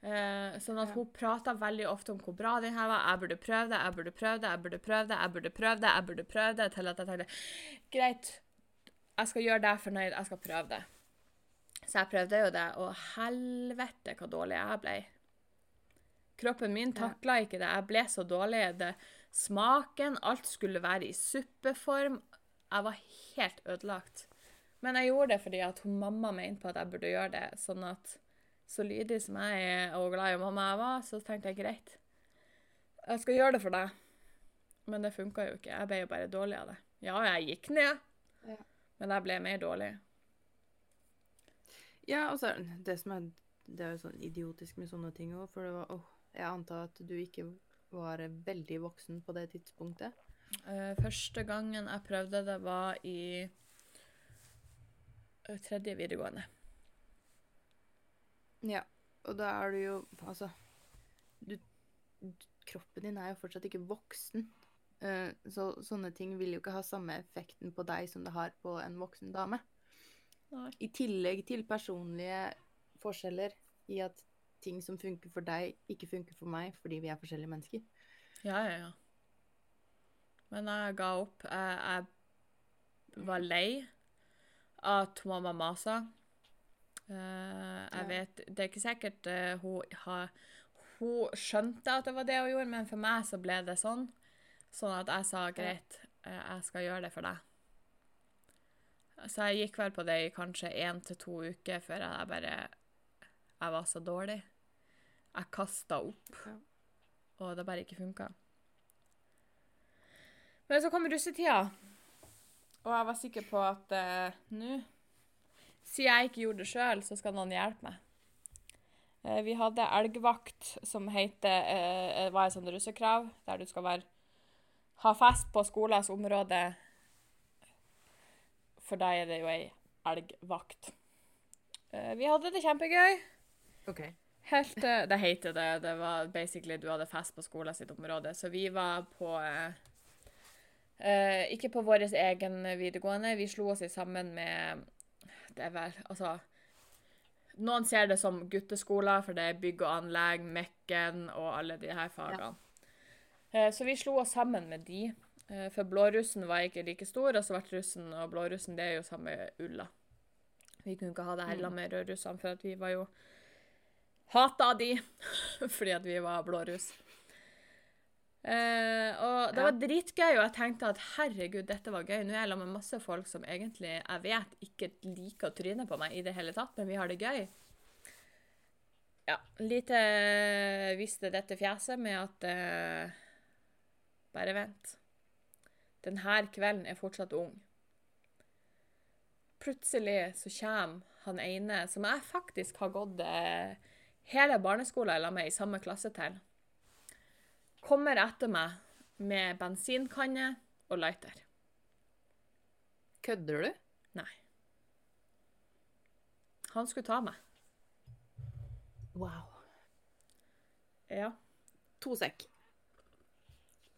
Eh, sånn at hun prata veldig ofte om hvor bra den her var. Jeg burde prøve det, jeg burde prøve det, jeg burde prøve det, jeg burde prøve det, jeg burde prøve det, til at jeg tenkte greit, jeg skal gjøre deg fornøyd, jeg skal prøve det. Så jeg prøvde jo det, og helvete hvor dårlig jeg ble. Kroppen min takla ikke det. Jeg ble så dårlig. Det, smaken, alt skulle være i suppeform. Jeg var helt ødelagt. Men jeg gjorde det fordi at hun mamma mente på at jeg burde gjøre det. Sånn at så lydig som jeg er og glad i mamma jeg var, så tenkte jeg greit. Jeg skal gjøre det for deg. Men det funka jo ikke. Jeg ble jo bare dårlig av det. Ja, jeg gikk ned, Ja. men jeg ble mer dårlig. Ja, altså, det- det som er Det er jo sånn idiotisk med sånne ting òg, for det var åh, Jeg antar at du ikke var veldig voksen på det tidspunktet. Uh, første gangen jeg prøvde det, var i eh, tredje videregående. Ja, og da er du jo Altså du, Kroppen din er jo fortsatt ikke voksen. Eh, så sånne ting vil jo ikke ha samme effekten på deg som det har på en voksen dame. Nei. I tillegg til personlige forskjeller i at ting som funker for deg, ikke funker for meg fordi vi er forskjellige mennesker. Ja, ja, ja. Men jeg ga opp. Jeg, jeg var lei av at mamma masa. Eh, jeg vet Det er ikke sikkert eh, hun har Hun skjønte at det var det hun gjorde, men for meg så ble det sånn. Sånn at jeg sa greit, eh, jeg skal gjøre det for deg. Så jeg gikk vel på det i kanskje én til to uker før jeg bare Jeg var så dårlig. Jeg kasta opp, og det bare ikke funka. Men så kom russetida, og jeg var sikker på at uh, nå Siden jeg ikke gjorde det sjøl, så skal noen hjelpe meg. Eh, vi hadde elgvakt som heter eh, var et sånt russekrav, der du skal være, ha fest på skolens område. For deg er det jo ei elgvakt. Eh, vi hadde det kjempegøy. Okay. Helt eh, Det heter det. Det var basically du hadde fest på skolen sitt område. Så vi var på eh, eh, Ikke på vår egen videregående. Vi slo oss sammen med Det er vel Altså Noen ser det som gutteskoler, for det er bygg og anlegg, Mekken og alle de her fagene. Ja. så vi slo oss sammen med de. Eh, for blårussen var ikke like stor, og svartrussen og blårussen det er jo samme ulla. Vi kunne ikke ha det heller med rødrussene, for vi var jo hata de [LAUGHS] fordi at vi var blåruss. Eh, og det Ja. var dritgøy, og jeg tenkte at herregud, dette var gøy. Nå er jeg sammen med masse folk som egentlig jeg vet ikke liker å tryne på meg i det hele tatt, men vi har det gøy. Ja, lite visste dette fjeset med at uh, Bare vent. Denne kvelden er fortsatt ung. Plutselig så kommer han ene som jeg faktisk har gått uh, hele barneskolen sammen med i samme klasse til. Kommer etter meg med bensinkanne og lighter. Kødder du? Nei. Han skulle ta meg. Wow. Ja. To sekk.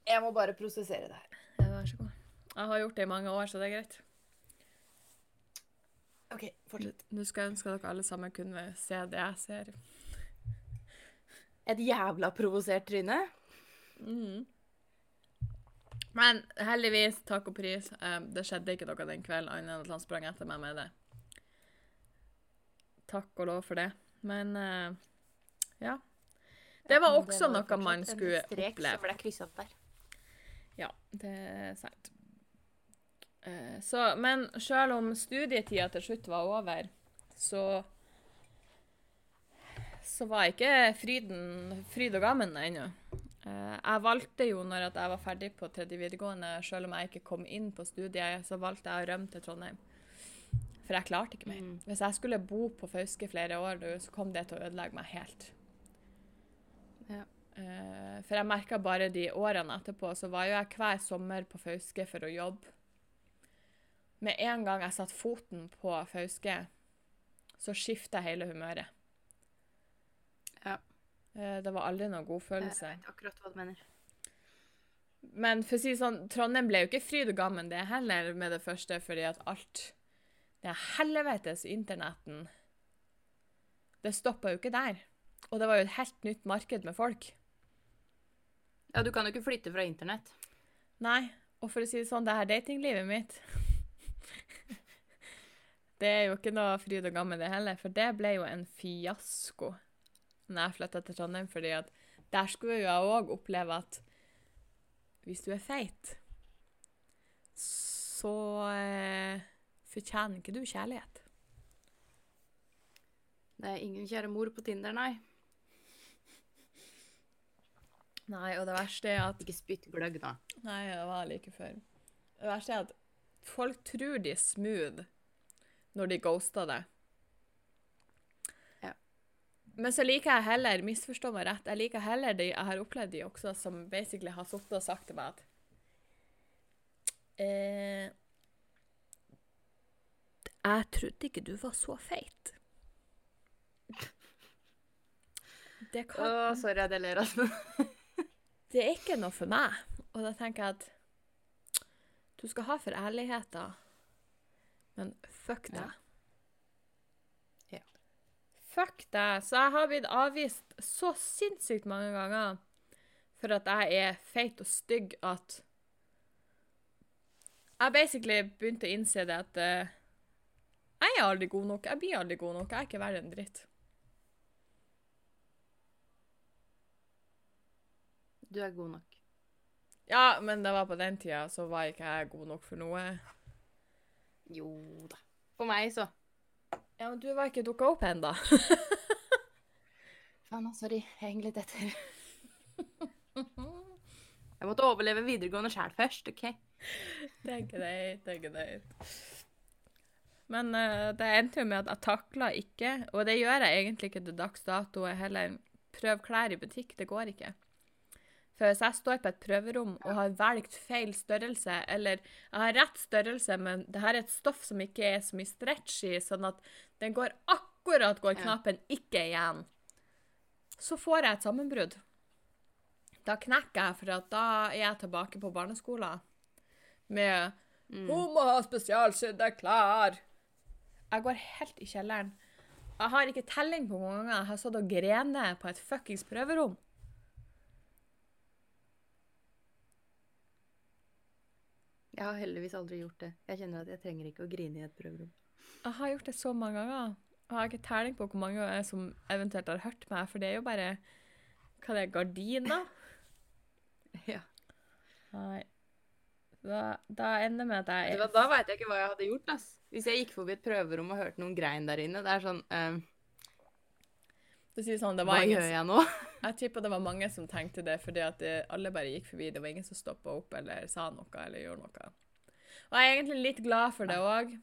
Jeg må bare prosessere det her. ja vær så god. Jeg har gjort det i mange år, så det er greit. OK, fortsett. Nå skal jeg ønske at dere alle sammen kunne se det jeg ser. Et jævla provosert tryne. Mhm. Men heldigvis, takk og pris, eh, det skjedde ikke noe den kvelden, annet enn at han sprang etter meg med det. Takk og lov for det. Men eh, ja. Det var også noe man skulle oppleve. Som ble krysset der. Ja, det er sant. Eh, Så, men selv om studietida til slutt var over, så så var ikke fryden fryd og gammen ennå. Eh, Jeg valgte jo når jeg var ferdig på tredje videregående, selv om jeg ikke kom inn på studiet, så valgte jeg å rømme til Trondheim. For jeg klarte ikke mer. Mm. Hvis jeg skulle bo på Fauske flere år, så kom det til å ødelegge meg helt. Ja. Eh, For jeg merka bare de årene etterpå, så var jo jeg hver sommer på Fauske for å jobbe. Med en gang jeg satte foten på Fauske, så skifta hele humøret. Eh, Det var aldri noen god følelse. Jeg vet akkurat hva du mener. Men for å si sånn, Trondheim ble jo ikke fryd og gammen det heller med det første, fordi at alt det helvetes internetten Det stoppa jo ikke der. Og det var jo et helt nytt marked med folk. Ja, du kan jo ikke flytte fra internett. Nei, og for å si det sånn, det her datinglivet mitt [LAUGHS] Det er jo ikke noe fryd og gammen det heller, for det ble jo en fiasko når jeg flytta til Trondheim, fordi at der skulle jo jeg òg oppleve at hvis du er feit, så eh, fortjener ikke du kjærlighet. Det er ingen kjære mor på Tinder, nei. Nei, og det verste er at Ikke spytt gløgg, da. Nei, det var like før. Det verste er at folk tror de er smooth når de ghoster deg. Men så liker jeg heller, misforstå meg rett, jeg liker heller de jeg har opplevd de også, som basically har sittet og sagt til meg at eh, Jeg trodde ikke du var så feit. Det kan Å, sorry jeg ler, altså. [LAUGHS] det er ikke noe for meg. Og da tenker jeg at du skal ha for ærligheten, men fuck deg. Ja. Fuck deg. Så jeg har blitt avvist så sinnssykt mange ganger for at jeg er feit og stygg at Jeg basically begynte å innse det at eh, jeg er aldri god nok. Jeg blir aldri god nok. Jeg er ikke verre en dritt. Du er god nok. Ja, men det var på den tida, så var ikke jeg god nok for noe. Jo da. For meg, så. Ja, men du var ikke dukka opp ennå. [LAUGHS] Faen, altså. Sorry. Jeg henger litt etter. [LAUGHS] Jeg måtte overleve videregående sjæl først, OK? Det er greit, det er greit. Men uh, det endte jo med at jeg takla ikke, og det gjør jeg egentlig ikke til dags dato, jeg heller prøv klær i butikk. Det går ikke. For hvis jeg står på et prøverom og har valgt feil størrelse, eller jeg har rett størrelse, men det her er et stoff som ikke er så mye stretch i, sånn at den går akkurat går knappen ikke igjen, så får jeg et sammenbrudd. Da knekker jeg, for da er jeg tilbake på barneskolen med Mm. 'Hun må ha spesialsydde klær'. Jeg går helt i kjelleren. Jeg har ikke telling på hvor mange ganger jeg har stått og grenet på et fuckings prøverom. Jeg har heldigvis aldri gjort det. Jeg kjenner at jeg trenger ikke å grine i et prøverom. Jeg har gjort det så mange ganger. Jeg har ikke telling på hvor mange ganger som eventuelt har hørt meg, for det er jo bare Hva det er gardiner? [LAUGHS] Ja. Nei. Da, da ender med at jeg du Da veit jeg ikke hva jeg hadde gjort. ass. Hvis jeg gikk forbi et prøverom og hørte noen grein der inne, det er sånn eh, sier sånn, det Hva ingen, gjør jeg nå? [LAUGHS] Jeg tipper det var mange som tenkte det, fordi at det, alle bare gikk forbi. Det var ingen som stoppa opp eller sa noe eller gjorde noe. Og jeg er egentlig litt glad for det òg.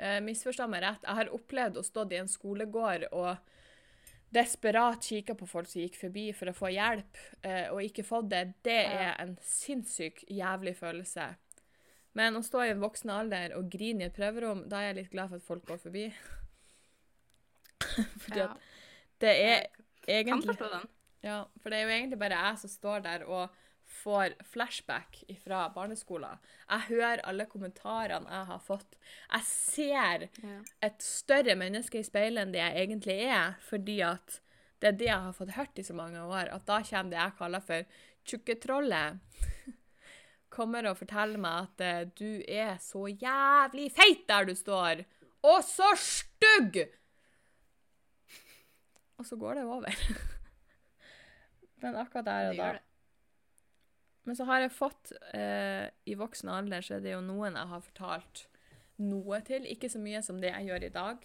Eh, misforstå meg rett. Jeg har opplevd å stå i en skolegård og desperat kikka på folk som gikk forbi for å få hjelp, eh, og ikke fått det. Det er en sinnssyk jævlig følelse. Men å stå i en voksen alder og grine i et prøverom, da er jeg litt glad for at folk går forbi. [LAUGHS] Fordi Ja, at det er egentlig ja, for det er jo egentlig bare jeg som står der og får flashback fra barneskolen. Jeg hører alle kommentarene jeg har fått. Jeg ser Ja. et større menneske i speilet enn det jeg egentlig er, fordi at det er det jeg har fått hørt i så mange år, at da kommer det jeg kaller for tjukketrollet. [LAUGHS] Kommer og forteller meg at eh, du er så jævlig feit der du står, og så stygg! Og så går det over. [LAUGHS] Men akkurat der og da. Men så har jeg fått eh, I voksen alder så er det jo noen jeg har fortalt noe til. Ikke så mye som det jeg gjør i dag,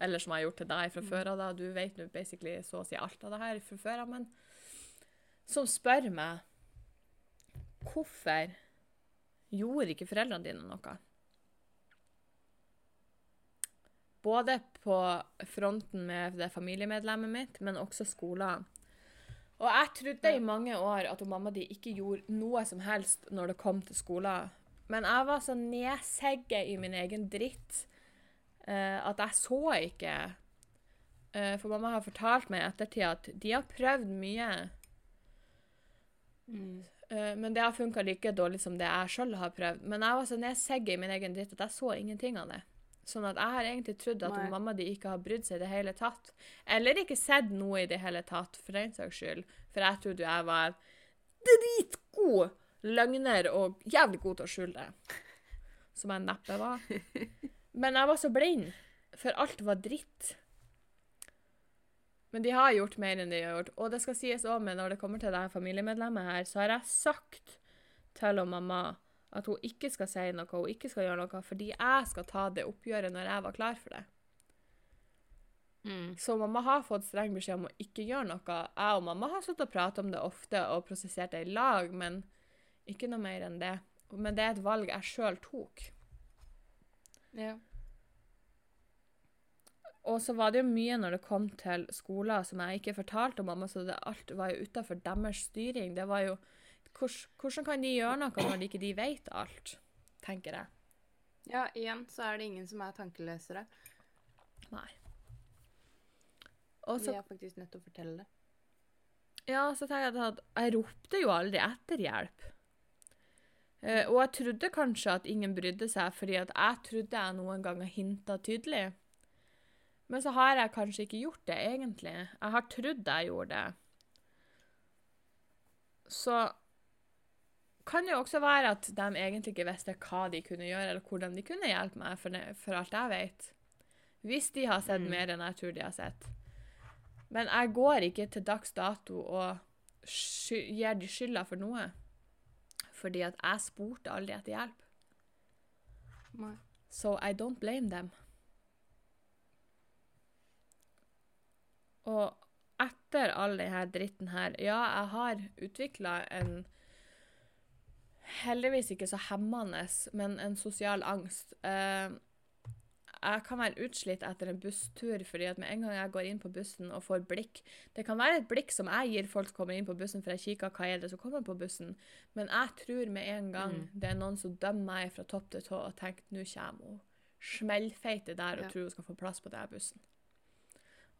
eller som jeg har gjort til deg fra før av. da. Du vet nå basically så å si alt av det her fra før av, men som spør meg Hvorfor gjorde ikke foreldrene dine noe? Både på fronten med det familiemedlemmet mitt, men også skolen. Og jeg trodde i mange år at mamma di ikke gjorde noe som helst når det kom til skolen. Men jeg var så nedsegget i min egen dritt uh, at jeg så ikke. uh, for mamma har fortalt meg i ettertid at de har prøvd mye, Mm. Uh, men det har funka like dårlig som det jeg sjøl har prøvd. Men jeg var så nedsegget i min egen dritt at jeg så ingenting av det. Sånn at jeg har egentlig trodd at Nei. mamma di ikke har brydd seg i det hele tatt. Eller ikke sett noe i det hele tatt, for den saks skyld. For jeg trodde jeg var dritgod løgner og jævlig god til å skjule det. Som jeg neppe var. [LAUGHS] Men jeg var så blind, for alt var dritt. Men de har gjort mer enn de har gjort. Og det skal sies òg, men når det kommer til det her familiemedlemmet her, så har jeg sagt til mamma at hun ikke skal si noe, hun ikke skal gjøre noe, fordi jeg skal ta det oppgjøret når jeg var klar for det. Mm. Så mamma har fått streng beskjed om å ikke gjøre noe. Jeg og mamma har sittet og pratet om det ofte og prosessert det i lag, men ikke noe mer enn det. Men det er et valg jeg sjøl tok. Ja. Og så var det jo mye når det kom til skoler som jeg ikke fortalte om mamma, så det, alt var jo utafor deres styring. Det var jo hvordan, kan de gjøre noe når de ikke de vet alt, tenker jeg. ja, igjen så er det ingen som er tankelesere. Nei. Også, så, er faktisk nødt til å fortelle det. ja, så tenker jeg at jeg ropte jo aldri etter hjelp. Eh, og jeg trodde kanskje at ingen brydde seg, fordi at jeg trodde jeg noen ganger hinta tydelig. Men så har jeg kanskje ikke gjort det, egentlig. Jeg har trodd jeg gjorde det. Så kan jo også være at de egentlig ikke visste hva de kunne gjøre, eller hvordan de kunne hjelpe meg, for, for alt jeg vet. Hvis de har sett Mm. mer enn jeg tror de har sett. Men jeg går ikke til dags dato og gir de skylda for noe. Fordi at jeg spurte aldri etter hjelp. Nei. So I don't blame them. Og etter all denne dritten her Ja, jeg har utvikla en heldigvis ikke så hemmende, men en sosial angst. Eh, jeg kan være utslitt etter en busstur, fordi at med en gang jeg går inn på bussen og får blikk Det kan være et blikk som jeg gir folk som kommer inn på bussen, for jeg kikker hva er det som kommer på bussen, men jeg tror med en gang Mm. det er noen som dømmer meg fra topp til tå og tenker nå kommer hun smellfeite der og Ja. tror hun skal få plass på denne bussen.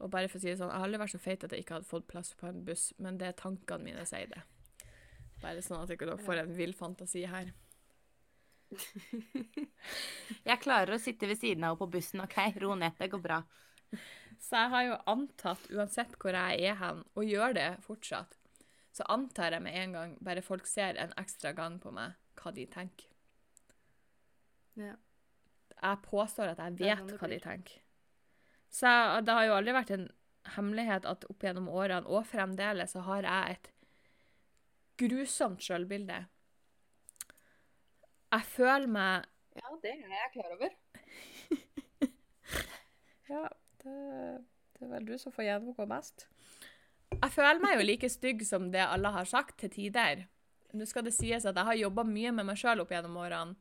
Og bare for å si det sånn, Jeg har aldri vært så feit at jeg ikke hadde fått plass på en buss, men det er tankene mine sier det. Bare sånn at dere får en vill fantasi her. [LAUGHS] Jeg klarer å sitte ved siden av henne på bussen. OK, ro ned. Det går bra. Så jeg har jo antatt, uansett hvor jeg er hen, og gjør det fortsatt, så antar jeg med en gang, bare folk ser en ekstra gang på meg, hva de tenker. Ja. Jeg påstår at jeg vet sånn hva de tenker. Så jeg, det har jo aldri vært en hemmelighet at opp gjennom årene, og fremdeles, så har jeg et grusomt sjølbilde. Jeg føler meg Ja, det er jeg klar over. [LAUGHS] Ja, det, det er vel du som får gjennomgå mest. Jeg føler meg jo like stygg som det alle har sagt til tider. Nå skal det sies at jeg har jobba mye med meg sjøl opp gjennom årene.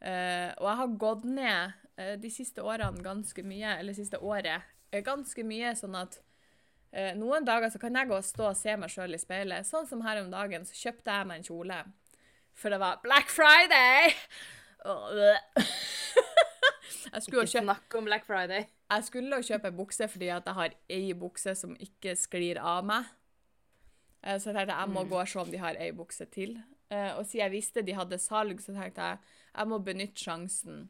Uh, og jeg har gått ned uh, de siste årene ganske mye, eller siste året eh, ganske mye, sånn at eh, noen dager så kan jeg gå og stå og se meg sjøl i speilet. Sånn som her om dagen, så kjøpte jeg meg en kjole. For det var Black Friday! Øh. [LAUGHS] jeg skulle Ikke snakk om Black Friday. jeg skulle jo kjøpe en bukse fordi at jeg har ei bukse som ikke sklir av meg. Eh, Så jeg tenkte jeg må Mm. gå og se om de har ei bukse til. Eh, Og siden jeg visste de hadde salg, så tenkte jeg jeg må benytte sjansen.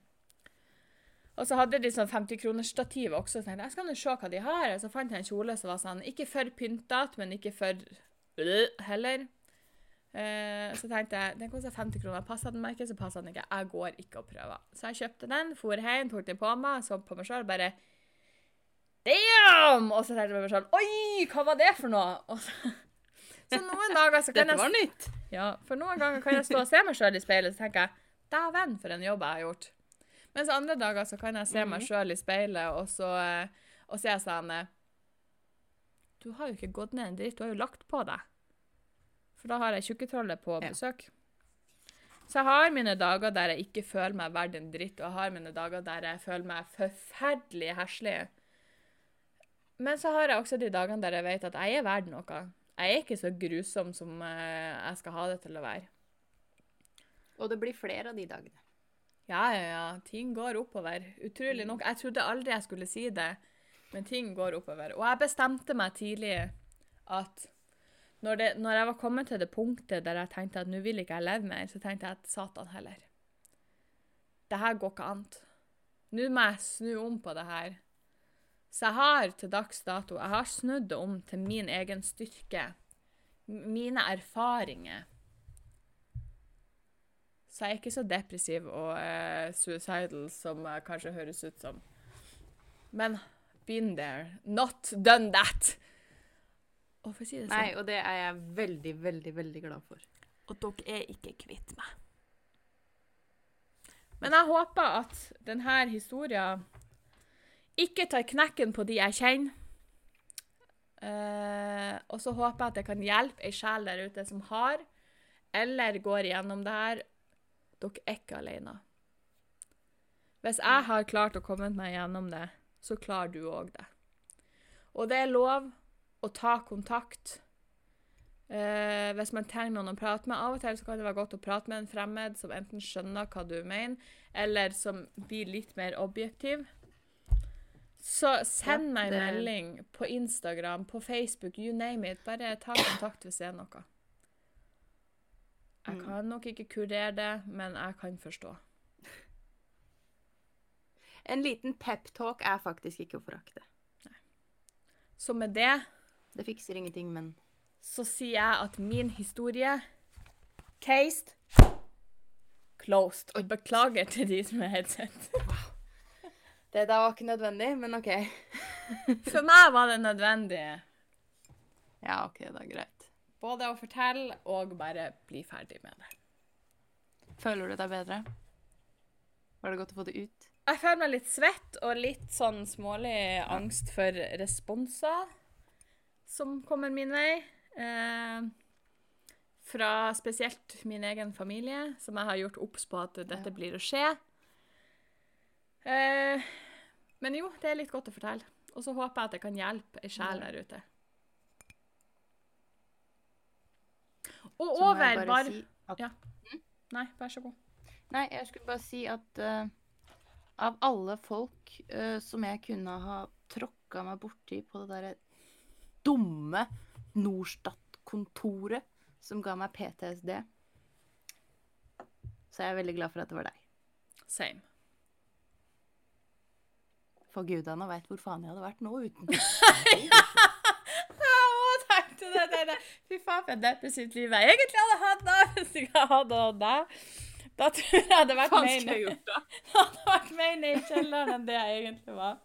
Og så hadde de sånn 50-kronersstativ også, så tenkte jeg jeg skal nå se hva de har. Og så fant jeg en kjole som var sånn ikke for pyntete, men ikke for øh, heller. Eh, så tenkte jeg den koster 50 kroner. Passer den meg ikke, så passer den ikke. Jeg går ikke og prøver. Så jeg kjøpte den, for hjem, tok den på meg, så på meg sjøl bare Damn! Og så tenkte jeg på meg sjøl Oi, hva var det for noe? Så, så noen dager så kan Dette jeg var nytt. ja, for noen ganger kan jeg stå og se meg sjøl i speilet så tenker jeg Dæven, for en jobb jeg har gjort. Mens andre dager så kan jeg se meg Mhm. sjøl i speilet, og så eh, og så er jeg sånn eh, Du har jo ikke gått ned en dritt, du har jo lagt på deg. For da har jeg tjukketrollet på Ja. besøk. Så jeg har mine dager der jeg ikke føler meg verdt en dritt, og jeg har mine dager der jeg føler meg forferdelig heslig. Men så har jeg også de dagene der jeg vet at jeg er verdt noe. Jeg er ikke så grusom som eh, jeg skal ha det til å være. Og det blir flere av de dagene. Ja, ja, ja. Ting går oppover. Utrolig nok. Jeg trodde aldri jeg skulle si det, men ting går oppover. Og jeg bestemte meg tidlig at når, det, når jeg var kommet til det punktet der jeg tenkte at nå vil ikke jeg leve mer, så tenkte jeg at satan heller. Det her går ikke an. Nå må jeg snu om på det her. Så jeg har til dags dato jeg har snudd det om til min egen styrke. Mine erfaringer. Så jeg er ikke så depressiv og eh, suicidal som jeg kanskje høres ut som. Men been there, not done that. Og for å si det sånn Nei, og det er jeg veldig, veldig, veldig glad for. og dere er ikke kvitt meg. Men jeg håper at denne historien ikke tar knekken på de jeg kjenner. Eh, og så håper jeg at det kan hjelpe ei sjel der ute som har, eller går igjennom det her. Dere er ikke alene. Hvis jeg har klart å komme meg gjennom det, så klarer du òg det. Og det er lov å ta kontakt. Eh, hvis man trenger noen å prate med. Av og til så kan det være godt å prate med en fremmed som enten skjønner hva du mener, eller som blir litt mer objektiv. Så send meg en melding på Instagram, på Facebook, you name it. Bare ta kontakt hvis det er noe. Jeg Mm. kan nok ikke kurere det, men jeg kan forstå. En liten peptalk er faktisk ikke å forakte. Så med det Det fikser ingenting, men så sier jeg at min historie Cased Closed. Og beklager til de som er headset. Det der var ikke nødvendig, men OK. For meg var det nødvendig Ja, OK, da greit. Både å fortelle og bare bli ferdig med det. Føler du deg bedre? Var det godt å få det ut? Jeg føler meg litt svett og litt sånn smålig angst for responser. som kommer min vei. Eh, fra spesielt min egen familie, som jeg har gjort obs på at dette blir å skje. Eh, men jo, det er litt godt å fortelle. Og så håper jeg at det kan hjelpe ei sjel der ute. Og Så over bare si at Ja. Nei, vær så god. Nei, jeg skulle bare si at uh, av alle folk uh, som jeg kunne ha tråkka meg borti på det derre dumme Norstat-kontoret som ga meg PTSD, så er jeg veldig glad for at det var deg. Same. For gudene veit hvor faen jeg hadde vært nå uten. [LAUGHS] Tenkte det, det, det. Fy faen, for et depressivt liv jeg egentlig hadde hatt da, [LAUGHS] hvis jeg hadde hatt det Da tror jeg [LAUGHS] det hadde vært mer ned- i kjelleren enn det jeg egentlig var.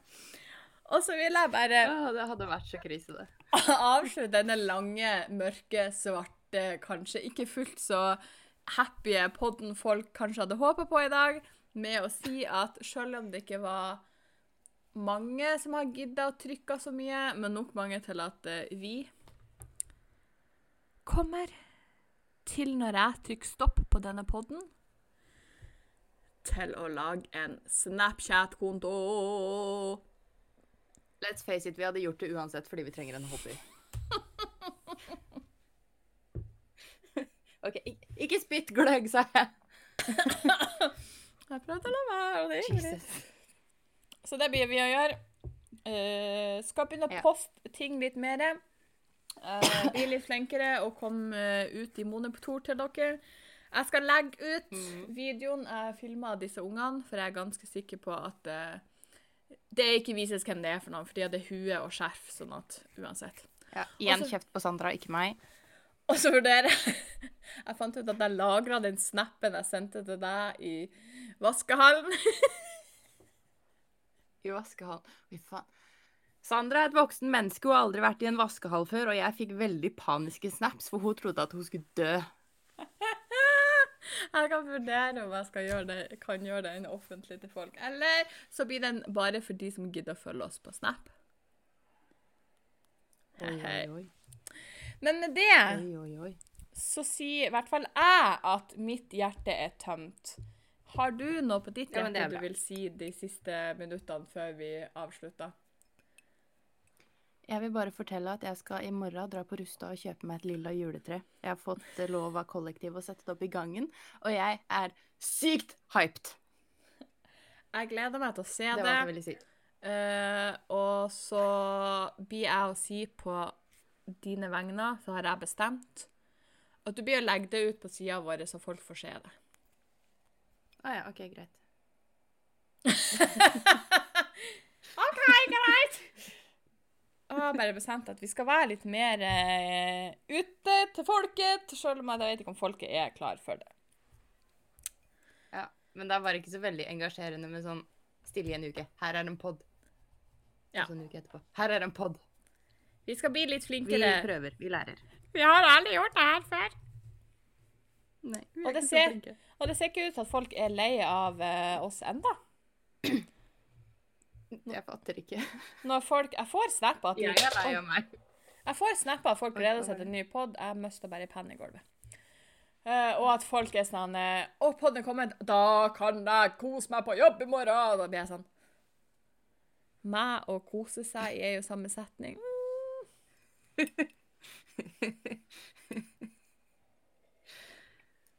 Og så vil jeg bare Ja, det hadde vært så krise, det. [LAUGHS] avslutte denne lange, mørke, svarte, kanskje ikke fullt så happy podden folk kanskje hadde håpet på i dag, med å si at selv om det ikke var mange som har gidda å trykke så mye, men nok mange til at eh, vi kommer til når jeg trykker stopp på denne podden, til å lage en Snapchat-konto. Let's face it, vi hadde gjort det uansett fordi vi trenger en hobby. [LAUGHS] OK, ik ikke spytt gløgg, sa jeg. Jeg prøvde å la være, og det gikk greit. Så det blir vi å gjøre. Uh, skal begynne å Ja. poste ting litt mer. Uh, bli litt flinkere og komme eh, ut i monitor til dere. Jeg skal legge ut mm. videoen jeg filma av disse ungene, for jeg er ganske sikker på at uh, det ikke vises hvem det er for noen, for de hadde hue og skjerf, sånn at uansett. Ja, igjen Også- kjeft på Sandra, ikke meg. Og så vurderer jeg [LAUGHS] Jeg fant ut at jeg lagra den snappen jeg sendte til deg i vaskehallen. [LAUGHS] I vaskehallen. Fy faen. Sandra er et voksen menneske, hun har aldri vært i en vaskehall før, og jeg fikk veldig paniske snaps, for hun trodde at hun skulle dø. [LAUGHS] Jeg kan vurdere om jeg gjøre det, kan gjøre den offentlig til folk. Eller så blir den bare for de som gidder å følge oss på Snap. Oi, Hei. oi, oi. Men med det oi, så sier i hvert fall jeg at mitt hjerte er tømt. Har du noe på ditt hjerte ja, du vil si de siste minuttene før vi avslutter? Jeg vil bare fortelle at jeg skal i morgen dra på Rusta og kjøpe meg et lilla juletre. Jeg har fått eh, lov av kollektivet å sette det opp i gangen, og jeg er sykt hyped. Jeg gleder meg til å se Det det. var veldig sykt. Uh. Eh, og så blir jeg å si på dine vegne, så har jeg bestemt at du blir å legge det ut på sida vår, så folk får se det. Å ja, OK, greit. [LAUGHS] OK, greit! Jeg har bare bestemt at vi skal være litt mer eh, ute til folket, selv om jeg vet ikke om folket er klar for det. Ja, Men det var ikke så veldig engasjerende med sånn stille i en uke. Her er en pod. Ja. Og så en uke etterpå. Her er en pod. Vi skal bli litt flinkere. Vi prøver. Vi lærer. Vi har aldri gjort det her før. Nei, vi Og er det ikke så ser- flinke. Og det ser ikke ut til at folk er lei av eh, oss enda. [LAUGHS] Jeg fatter ikke. Når folk Jeg får snap at Jeg er lei av meg. Jeg får snapper at folk gleder seg til en ny pod. Jeg mista bare pennen i gulvet. Uh, og at folk er sånn eh, 'Å, podden er kommet. Da kan jeg kose meg på jobb i morgen.' Da blir jeg sånn Meg og kose seg er jo samme setning. [LAUGHS]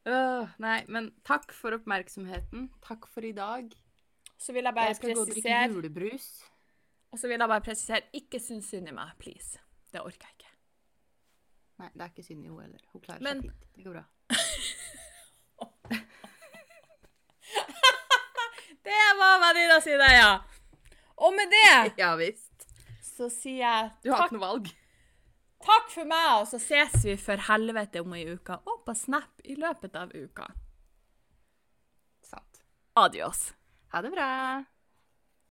Åh, nei, men takk for oppmerksomheten. Takk for i dag. Så vil jeg bare Jeg skal gå og drikke julebrus. Og så vil jeg bare presisere ikke syns synd i meg, please. Det orker jeg ikke. Nei, det er ikke synd i henne heller. Hun klarer Men- seg fint. Det går bra. [LAUGHS] Det var venninna si, det, ja. Og med det [LAUGHS] Ja visst. så sier jeg Du har takk, ikke noe valg. takk for meg, og så ses vi for helvete om ei uke. Og på Snap i løpet av uka. Sant. Adios. Ha det bra.